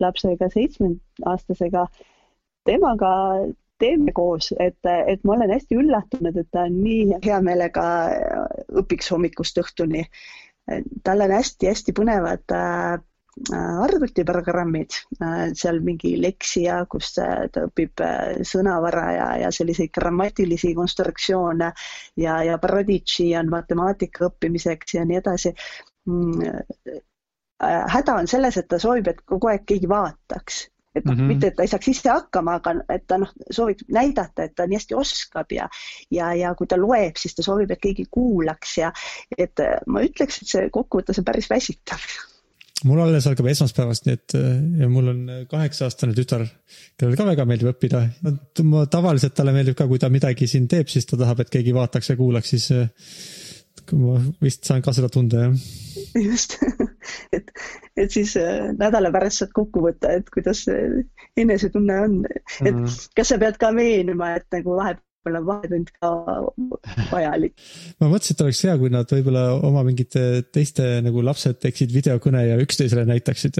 Speaker 4: lapsega, seitsmeaastasega, temaga teeme koos, et, et ma olen hästi üllatunud, et ta on nii hea meelega õpiks hommikust õhtuni. tal on hästi-hästi põnevad äh, arvutiprogrammid, seal mingi Lexia, kus äh, ta õpib äh, sõnavara ja, ja selliseid grammatilisi konstruktsioone ja, ja Prodigy on matemaatika õppimiseks ja nii edasi mm,. häda on selles, et ta soovib, et kogu aeg keegi vaataks, et noh mm. -hmm., mitte et ta ei saaks ise hakkama, aga et ta noh, soovib näidata, et ta nii hästi oskab ja ja, ja kui ta loeb, siis ta soovib, et keegi kuulaks ja et äh, ma ütleks, et see kokkuvõttes on päris väsitav
Speaker 3: mul alles algab esmaspäevast, nii et äh, ja mul on kaheksa-aastane tütar, kellele ka väga meeldib õppida. ma tavaliselt talle meeldib ka, kui ta midagi siin teeb, siis ta tahab, et keegi vaataks ja kuulaks, siis äh, ma vist saan ka seda tunda jah.
Speaker 4: just, et, et siis äh, nädala pärast saad kokku võtta, et kuidas enesetunne on, et
Speaker 3: Mhm.
Speaker 4: kas sa pead ka veenma, et nagu vahepeal on vahetund ka vajalik.
Speaker 3: ma mõtlesin, et oleks hea, kui nad võib-olla oma mingite teiste nagu lapsed teeksid videokõne ja üksteisele näitaksid,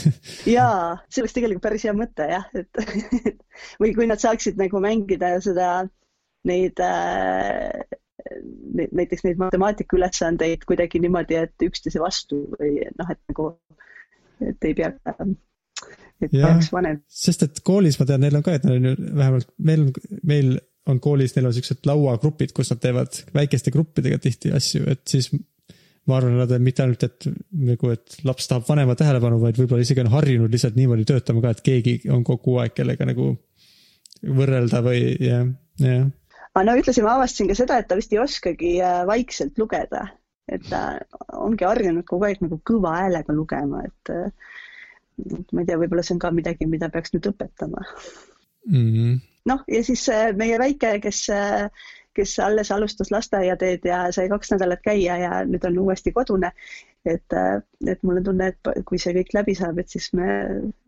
Speaker 4: jaa, see oleks tegelikult päris hea mõte jah, et või kui nad saaksid nagu mängida seda, neid äh, näiteks neid matemaatikaülesandeid kuidagi niimoodi, et üksteise vastu või noh, et nagu, et ei pea, et
Speaker 3: Jah.
Speaker 4: peaks vanem
Speaker 3: sest et koolis ma tean, neil on ka, et neil on ju vähemalt meil meil on koolis, neil on siuksed lauagrupid, kus nad teevad väikeste gruppidega tihti asju, et siis ma arvan, nad on mitte ainult, et nagu, et laps tahab vanema tähelepanu, vaid võib-olla isegi on harjunud lihtsalt niimoodi töötama ka, et keegi on kogu aeg, kellega nagu võrrelda või jah, jah.
Speaker 4: aga no ühtlasi ma avastasin ka seda, et ta vist ei oskagi äh, vaikselt lugeda, et ta ongi harjunud kogu aeg nagu kõva häälega lugema, et äh, ma ei tea, võib-olla see on ka midagi, mida peaks nüüd õpetama.
Speaker 3: Mm.
Speaker 4: noh, ja siis äh, meie väike, kes, kes alles alustas lasteaiateed ja sai kaks nädalat käia ja nüüd on uuesti kodune. et, et mul on tunne, et kui see kõik läbi saab, et siis me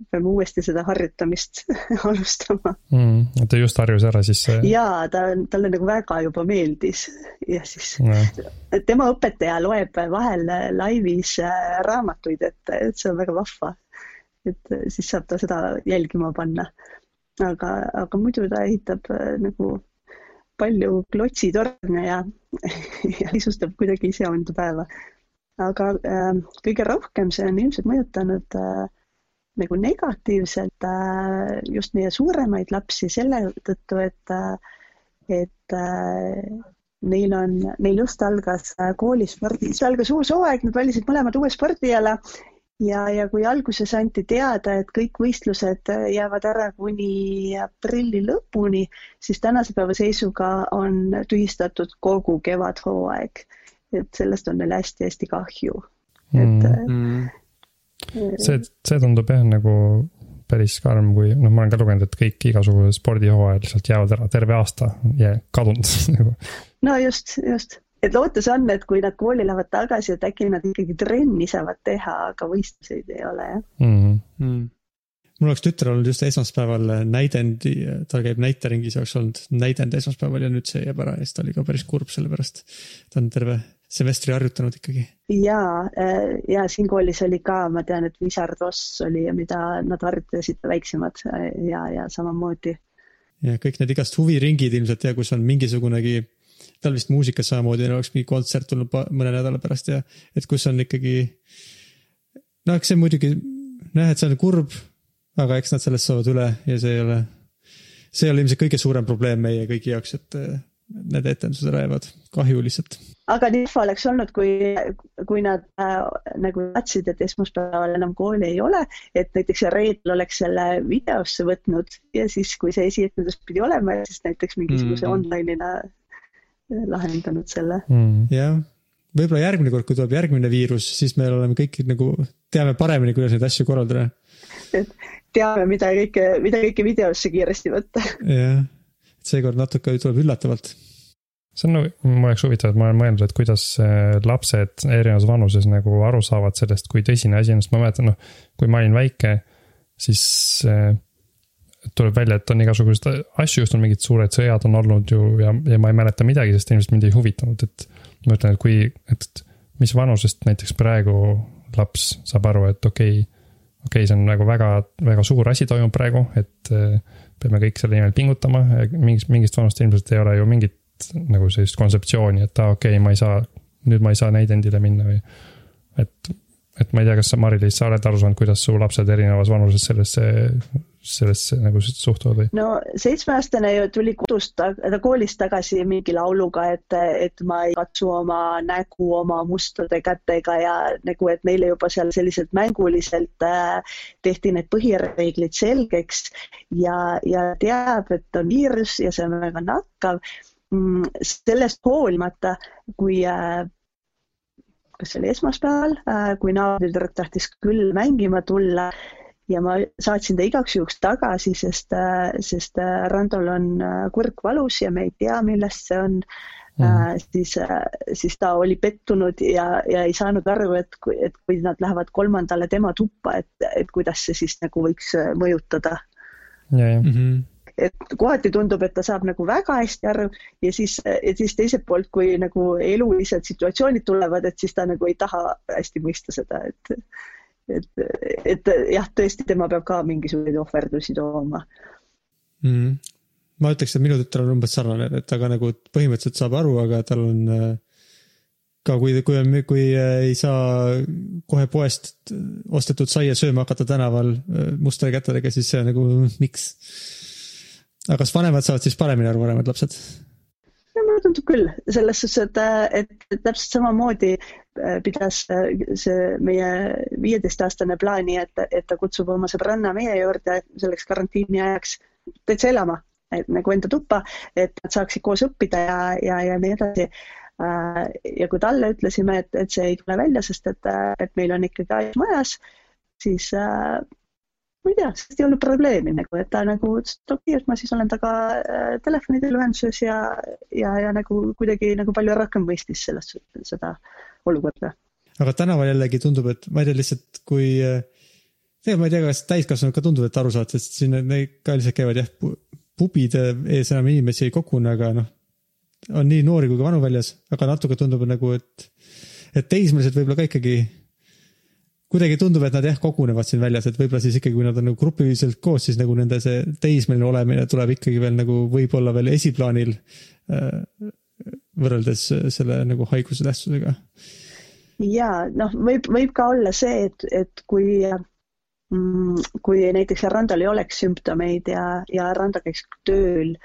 Speaker 4: peame uuesti seda harjutamist alustama.
Speaker 1: mm,. ta just harjus ära siis see.
Speaker 4: ja ta, talle nagu väga juba meeldis ja siis et tema õpetaja loeb vahel laivis äh, raamatuid, et, et see on väga vahva. et äh, siis saab ta seda jälgima panna. aga, aga muidu ta ehitab äh, nagu palju klotsitorne ja, ja isustab kuidagi ise enda päeva. aga äh, kõige rohkem see on ilmselt mõjutanud äh, nagu negatiivselt äh, just meie suuremaid lapsi selle tõttu, et äh, et äh, neil on, neil just algas äh, koolispordis, algas uus hooaeg, nad valisid mõlemad uue spordiala ja, ja kui alguses anti teada, et kõik võistlused äh, jäävad ära kuni aprilli lõpuni, siis tänase päeva seisuga on tühistatud kogu kevadhooaeg. et sellest on neil hästi-hästi kahju. et
Speaker 1: Mm. see, see tundub jah nagu päris karm, kui noh, ma olen ka lugenud, et kõik igasugused spordihooajad lihtsalt jäävad ära, terve aasta ja kadunud nagu.
Speaker 4: no just, just, et lootus on, et kui nad kooli lähevad tagasi, et äkki nad ikkagi trenni saavad teha, aga võistluseid ei ole jah.
Speaker 1: Mm.
Speaker 3: Mm. mul oleks tütar olnud just esmaspäeval näidendi, ta käib näiteringis ja oleks olnud näidend esmaspäeval ja nüüd see jääb ära ja siis ta oli ka päris kurb selle pärast. ta on terve semestri harjutanud ikkagi.
Speaker 4: ja, ja siin koolis oli ka, ma tean, et Visardos oli, mida nad harjutasid väiksemad äh, ja, ja samamoodi.
Speaker 3: ja kõik need igast huviringid ilmselt ja kus on mingisugunegi, tal vist muusikas samamoodi, neil oleks mingi kontsert tulnud mõne nädala pärast ja et kus on ikkagi. no eks see muidugi, nojah, et see on kurb, aga eks nad sellest saavad üle ja see ei ole, see ei ole ilmselt kõige suurem probleem meie kõigi jaoks, et äh, need etendused ära jäävad, kahju lihtsalt.
Speaker 4: aga nii kihva oleks olnud, kui, kui nad äh, nagu tahtsid, et esmaspäeval enam kooli ei ole, et näiteks reedel oleks selle videosse võtnud ja siis, kui see esietendus pidi olema, siis näiteks mingisuguse mm. online'ina äh, lahendanud selle.
Speaker 1: mm..
Speaker 3: jah, võib-olla järgmine kord, kui tuleb järgmine viirus, siis me oleme kõik nagu, teame paremini, kuidas neid asju korraldada.
Speaker 4: et teame, mida kõike, mida kõike videosse kiiresti võtta.
Speaker 3: jah, et seekord natuke tuleb üllatavalt
Speaker 1: see on nagu, mul oleks huvitav, et ma olen mõelnud, et kuidas äh, lapsed erinevas vanuses nagu aru saavad sellest, kui tõsine asi on, sest ma mäletan, noh, kui ma olin väike, siis äh, tuleb välja, et on igasuguseid asju, just on mingid suured sõjad on olnud ju ja, ja ma ei mäleta midagi, sest ilmselt mind ei huvitanud, et ma ütlen, et kui, et mis vanusest näiteks praegu laps saab aru, et okei okay,, okei okay,, see on nagu väga, väga suur asi toimub praegu, et äh, peame kõik selle nimel pingutama, mingist, mingist vanust ilmselt ei ole ju mingit nagu sellist kontseptsiooni, et aa, okei okay,, ma ei saa, nüüd ma ei saa näidendile minna või. et, et ma ei tea, kas sa, Mari-Liis, sa oled aru saanud, kuidas su lapsed erinevas vanuses sellesse, sellesse nagu suhtuvad või?
Speaker 4: no seitsmeaastane ju tuli kodust, ta koolist tagasi mingi lauluga, et, et ma ei katsu oma nägu oma mustade kätega ja nagu, et neile juba seal selliselt mänguliselt äh, tehti need põhireeglid selgeks ja, ja teab, et on viirus ja see on väga nakkav. sellest hoolimata, kui äh, kas see oli esmaspäeval, kui naabritüdruk tahtis küll mängima tulla ja ma saatsin ta igaks juhuks tagasi, sest, sest äh, Randol on äh, kurk valus ja me ei tea, millest see on mm.. siis, siis ta oli pettunud ja, ja ei saanud aru, et, et kui nad lähevad kolmandale tema tuppa, et, et kuidas see siis nagu võiks äh, mõjutada.
Speaker 1: ja, ja
Speaker 3: mm. -hmm.
Speaker 4: Et kohati tundub, et ta saab nagu väga hästi aru ja siis, ja siis teiselt poolt, kui nagu elulised situatsioonid tulevad, et siis ta nagu ei taha hästi mõista seda, et et, et jah, tõesti, tema peab ka mingisuguseid ohverdusi tooma
Speaker 3: mm. ma ütleks, et minu tütar on umbes sarnane, et ta ka nagu põhimõtteliselt saab aru, aga tal on äh, ka kui, kui on, kui äh, ei saa kohe poest ostetud saia sööma hakata tänaval äh, mustade kätedega, siis see on nagu miks. Aga kas vanemad saavad siis paremini aru, vanemad lapsed?
Speaker 4: mulle tundub küll, selles suhtes, et, et, täpselt samamoodi äh, pidas äh, see meie viieteistaastane plaani, et, et ta kutsub oma sõbranna meie juurde selleks karantiini ajaks täitsa elama, et nagu enda tuppa, et nad saaksid koos õppida ja, ja, ja nii edasi. ja kui talle ütlesime, et, et see ei tule välja, sest et, et meil on ikkagi aed majas, siis äh, ma ei tea, sellest ei olnud probleemi nagu, et ta nagu ütles, et okei okay,, et ma siis olen temaga äh, telefoni teel ühenduses ja, ja, ja nagu kuidagi nagu palju rohkem mõistis sellest, seda olukorda.
Speaker 3: aga tänaval jällegi tundub, et ma ei tea lihtsalt, kui. tegelikult ma ei tea, kas täiskasvanud ka tunduvad, et aru saavad, sest siin need ka lihtsalt käivad jah, pubide ees enam inimesi ei kogune, aga noh. on nii noori kui ka vanu väljas, aga natuke tundub nagu, et, et teismelised võib-olla ka ikkagi kuidagi tundub, et nad jah, kogunevad siin väljas, et võib-olla siis ikkagi, kui nad on nagu grupiliselt koos, siis nagu nende see teismeline olemine tuleb ikkagi veel nagu võib-olla veel esiplaanil äh, võrreldes selle nagu haiguse tähtsusega.
Speaker 4: Ja noh, võib, võib ka olla see, et, et kui mm, kui näiteks Randal ei oleks sümptomeid ja, ja Randa käiks tööl,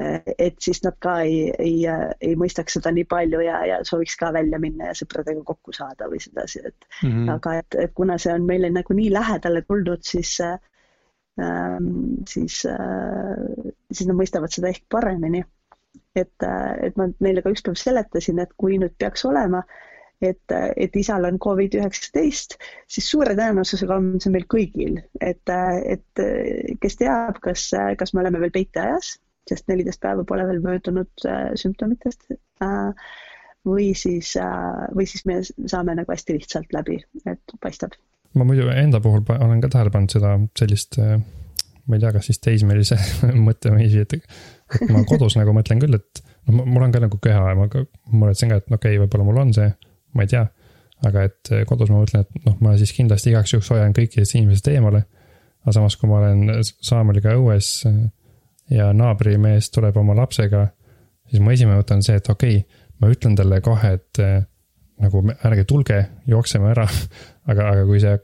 Speaker 4: et siis nad ka ei, ei, ei mõistaks seda nii palju ja, ja sooviks ka välja minna ja sõpradega kokku saada või sedasi, et
Speaker 3: mm.
Speaker 4: -hmm. aga et, et kuna see on meile nagu nii lähedale tulnud, siis ähm,, siis äh,, siis nad mõistavad seda ehk paremini. et, et ma neile ka ükspäev seletasin, et kui nüüd peaks olema, et, et isal on Covid üheksateist, siis suure tõenäosusega on see meil kõigil, et, et kes teab, kas, kas me oleme veel peiteajas, sest neliteist päeva pole veel möödunud äh, sümptomitest äh, või siis äh,, või siis me saame nagu hästi lihtsalt läbi, et paistab.
Speaker 1: ma muidu enda puhul olen ka tähele pannud seda sellist, ma ei tea, kas siis teismelise mõtteviisi, et, et ma kodus nagu mõtlen küll, et no ma- mul on ka nagu köha ja ma ka muretsen ka, et okei okay,, võib-olla mul on see, ma ei tea. aga et kodus ma mõtlen, et noh, ma siis kindlasti igaks juhuks hoian kõikidest inimesest eemale. aga samas, kui ma olen Saameliga õues ja naabrimees tuleb oma lapsega, siis mu esimene mõte on see, et okei okay,, ma ütlen talle kohe, et eh, nagu ärge tulge, jookseme ära. aga, aga kui see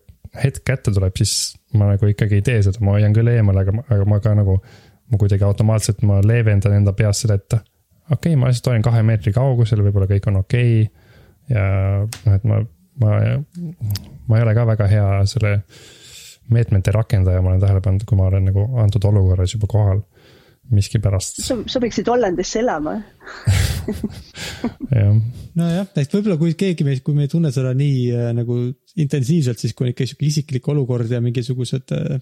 Speaker 1: hetk kätte tuleb, siis ma nagu ikkagi ei tee seda, ma hoian küll eemale, aga, aga ma ka nagu. ma kuidagi automaatselt, ma leevendan enda peas seda, et okei okay,, ma lihtsalt hoian kahe meetri kaugusel, võib-olla kõik on okei okay.. ja noh, et ma, ma, ma ei ole ka väga hea selle meetmete rakendaja, ma olen tähele pannud, kui ma olen nagu antud olukorras juba kohal miskipärast,
Speaker 4: sa sobiksid Hollandisse elama.
Speaker 1: jah.
Speaker 3: nojah, et võib-olla kui keegi meist, kui me ei tunne seda nii äh, nagu intensiivselt, siis kui on ikka sihuke isiklik olukord ja mingisugused äh,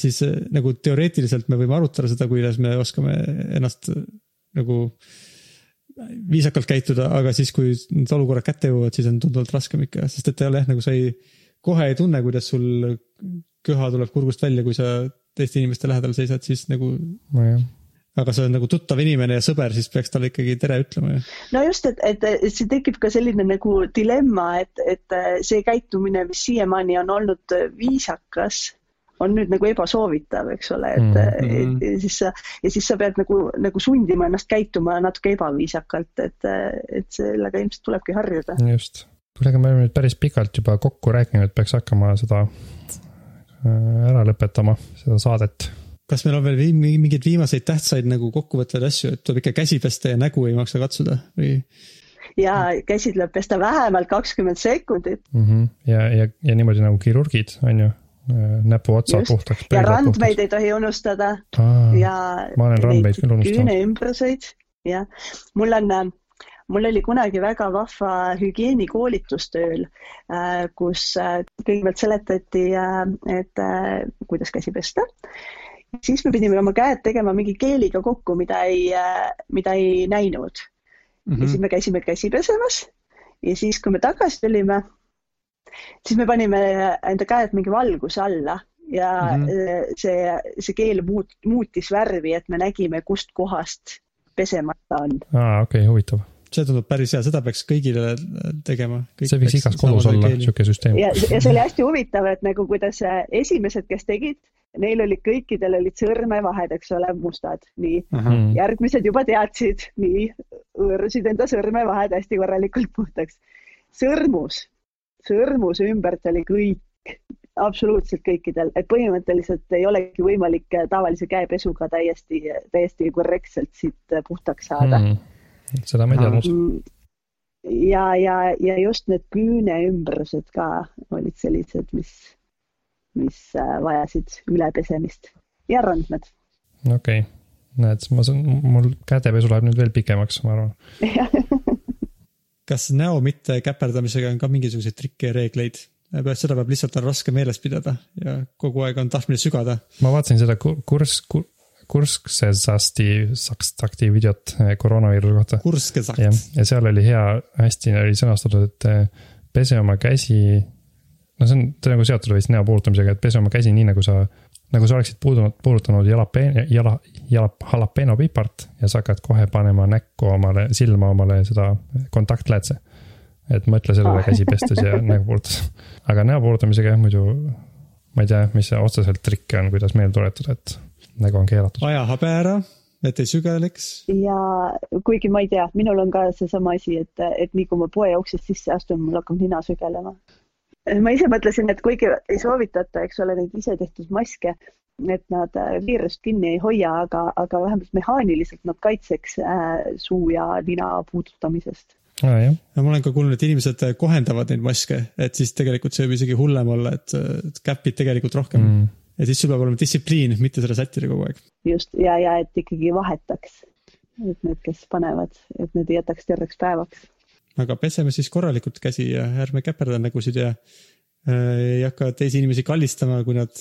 Speaker 3: siis äh, nagu teoreetiliselt me võime arutada seda, kuidas me oskame ennast äh, nagu viisakalt käituda, aga siis, kui need olukorrad kätte jõuavad, siis on tunduvalt raskem ikka, sest et ei ole jah, nagu sa ei, kohe ei tunne, kuidas sul köha tuleb kurgust välja, kui sa teiste inimeste lähedal seisad, siis nagu
Speaker 1: nojah,
Speaker 3: aga see on nagu tuttav inimene ja sõber, siis peaks talle ikkagi tere ütlema ju.
Speaker 4: no just, et, et, et siin tekib ka selline nagu dilemma, et, et see käitumine, mis siiamaani on olnud viisakas, on nüüd nagu ebasoovitav, eks ole, et mm. -hmm. et ja siis sa ja siis sa pead nagu, nagu sundima ennast käituma natuke ebaviisakalt, et, et sellega ilmselt tulebki harjuda.
Speaker 1: just. kuule, aga me oleme nüüd päris pikalt juba kokku rääkinud, et peaks hakkama seda äh, ära lõpetama, seda saadet.
Speaker 3: kas meil on veel viim- mingeid viimaseid tähtsaid nagu kokkuvõtvaid asju, et tuleb ikka käsi pesta ja nägu ei maksa katsuda või?
Speaker 4: ja käsi tuleb pesta vähemalt kakskümmend sekundit
Speaker 1: Mhm. ja, ja, ja niimoodi nagu kirurgid, on ju, näpuotsa
Speaker 4: Just.
Speaker 1: puhtaks.
Speaker 4: ja randmeid ei tohi unustada ja
Speaker 1: ma olen randmeid küll unustanud.
Speaker 4: küüneümbruseid, jah. mul on, mul oli kunagi väga vahva hügieenikoolitus tööl, kus äh, kõigepealt seletati, et äh, kuidas käsi pesta. siis me pidime oma käed tegema mingi keeliga kokku, mida ei, mida ei näinud
Speaker 3: Mhm.
Speaker 4: ja siis me käisime käsi pesemas ja siis, kui me tagasi tulime, siis me panime enda käed mingi valguse alla ja mm
Speaker 3: Mhm.
Speaker 4: -hmm. see, see keel muut-, muutis värvi, et me nägime, kust kohast pesemata on.
Speaker 1: aa, okei okay,, huvitav.
Speaker 3: See tundub päris hea, seda peaks kõigile tegema.
Speaker 1: see võiks igas kodus olla, sihuke süsteem.
Speaker 4: ja, ja see oli hästi huvitav, et nagu kuidas äh, esimesed, kes tegid, neil olid kõikidel olid sõrmevahed, eks ole, mustad, nii.
Speaker 1: Mm.
Speaker 4: järgmised juba teadsid, nii, hõõrusid enda sõrmevahed hästi korralikult puhtaks. sõrmus, sõrmuse ümbert oli kõik, absoluutselt kõikidel, et põhimõtteliselt ei olegi võimalik äh, tavalise käepesuga täiesti, täiesti korrektselt siit äh, puhtaks saada mm..
Speaker 1: Seda ma ei teadnud.
Speaker 4: ja, ja, ja just need küüneümbrused ka olid sellised, mis, mis äh, vajasid ülepesemist ja randmed.
Speaker 1: okei okay., näed, ma saan, mul kätepesu läheb nüüd veel pikemaks, ma arvan.
Speaker 3: kas näo mitte käperdamisega on ka mingisuguseid trikke ja reegleid? seda peab lihtsalt on raske meeles pidada ja kogu aeg on tahtmine sügada.
Speaker 1: ma vaatasin seda ku- kurs, kurssesasti, sakstakti videot eh, koroonaviiruse kohta.
Speaker 3: kurske
Speaker 1: jah
Speaker 3: sakt.,
Speaker 1: ja seal oli hea, hästi oli sõnastatud, et eh, pese oma käsi. no see on, see on nagu seotud veits näo puudutamisega, et pese oma käsi nii nagu sa, nagu sa oleksid puudunud, puudutanud jalapeene, jala, jala, jalapeno pipart ja sa hakkad kohe panema näkku omale, silma omale seda kontaktläätse. et mõtle sellele
Speaker 4: Ah.
Speaker 1: käsi pestes ja nägu puudutas. aga näo puudutamisega jah, muidu ma ei tea, mis see otseselt trikk on, kuidas meelde tuletada, et nägu on keelatud.
Speaker 3: aja habe ära, et ei sügeleks.
Speaker 4: ja kuigi ma ei tea, minul on ka seesama asi, et, et nii kui ma poe uksest sisse astun, mul hakkab nina sügelema. ma ise mõtlesin, et kuigi ei soovitata, eks ole, neid isetehtud maske, et nad äh, viirust kinni ei hoia, aga, aga vähemalt mehaaniliselt nad kaitseks äh, suu ja nina puudutamisest.
Speaker 1: jah,
Speaker 3: ja ma olen ka kuulnud, et inimesed kohendavad neid maske, et siis tegelikult see võib isegi hullem olla, et et käpid tegelikult rohkem mm.. Ja siis sul peab olema distsipliin, mitte seda sättida kogu aeg.
Speaker 4: just ja, ja et ikkagi vahetaks, et need, kes panevad, et need ei jätaks terveks päevaks.
Speaker 3: aga peseme siis korralikult käsi ja ärme käperda nägusid ja äh, ei hakka teisi inimesi kallistama, kui nad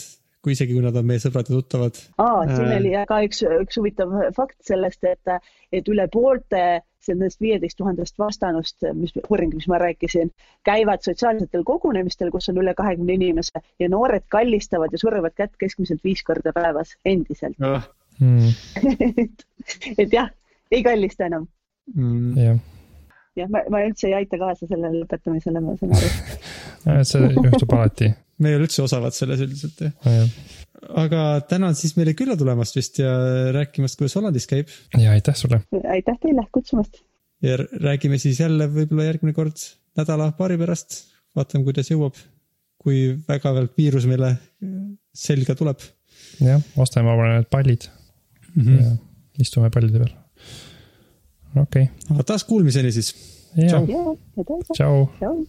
Speaker 3: kui isegi kui nad on meie sõbrad ja tuttavad.
Speaker 4: aa, siin
Speaker 3: Äh.
Speaker 4: oli ka üks, üks huvitav fakt sellest, et, et üle poolte sellest viieteist tuhandest vastanust, mis uuring, mis ma rääkisin, käivad sotsiaalsetel kogunemistel, kus on üle kahekümne inimese ja noored kallistavad ja surevad kätt keskmiselt viis korda päevas endiselt.
Speaker 1: mm,.
Speaker 4: et, et jah, ei kallista enam.
Speaker 3: Mm,
Speaker 1: jah,
Speaker 4: jah, ma, ma üldse ei aita kaasa sellele lõpetamisele, ma saan aru.
Speaker 1: see juhtub alati.
Speaker 3: Me ei ole üldse osavad selles üldiselt jah.
Speaker 1: ja
Speaker 3: aga tänan siis meile külla tulemast vist ja rääkimast, kuidas Hollandis käib.
Speaker 1: aitäh sulle.
Speaker 4: aitäh teile kutsumast.
Speaker 3: ja räägime siis jälle võib-olla järgmine kord nädala-paari pärast. vaatame, kuidas jõuab. kui väga veel viirus meile selga tuleb
Speaker 1: jah, ostame omale need pallid
Speaker 3: mm.
Speaker 1: mm. ja istume pallide peal. okei
Speaker 3: aga taas kuulmiseni siis.
Speaker 1: okay., ja
Speaker 4: ja, ja
Speaker 1: tšau.
Speaker 4: tšau.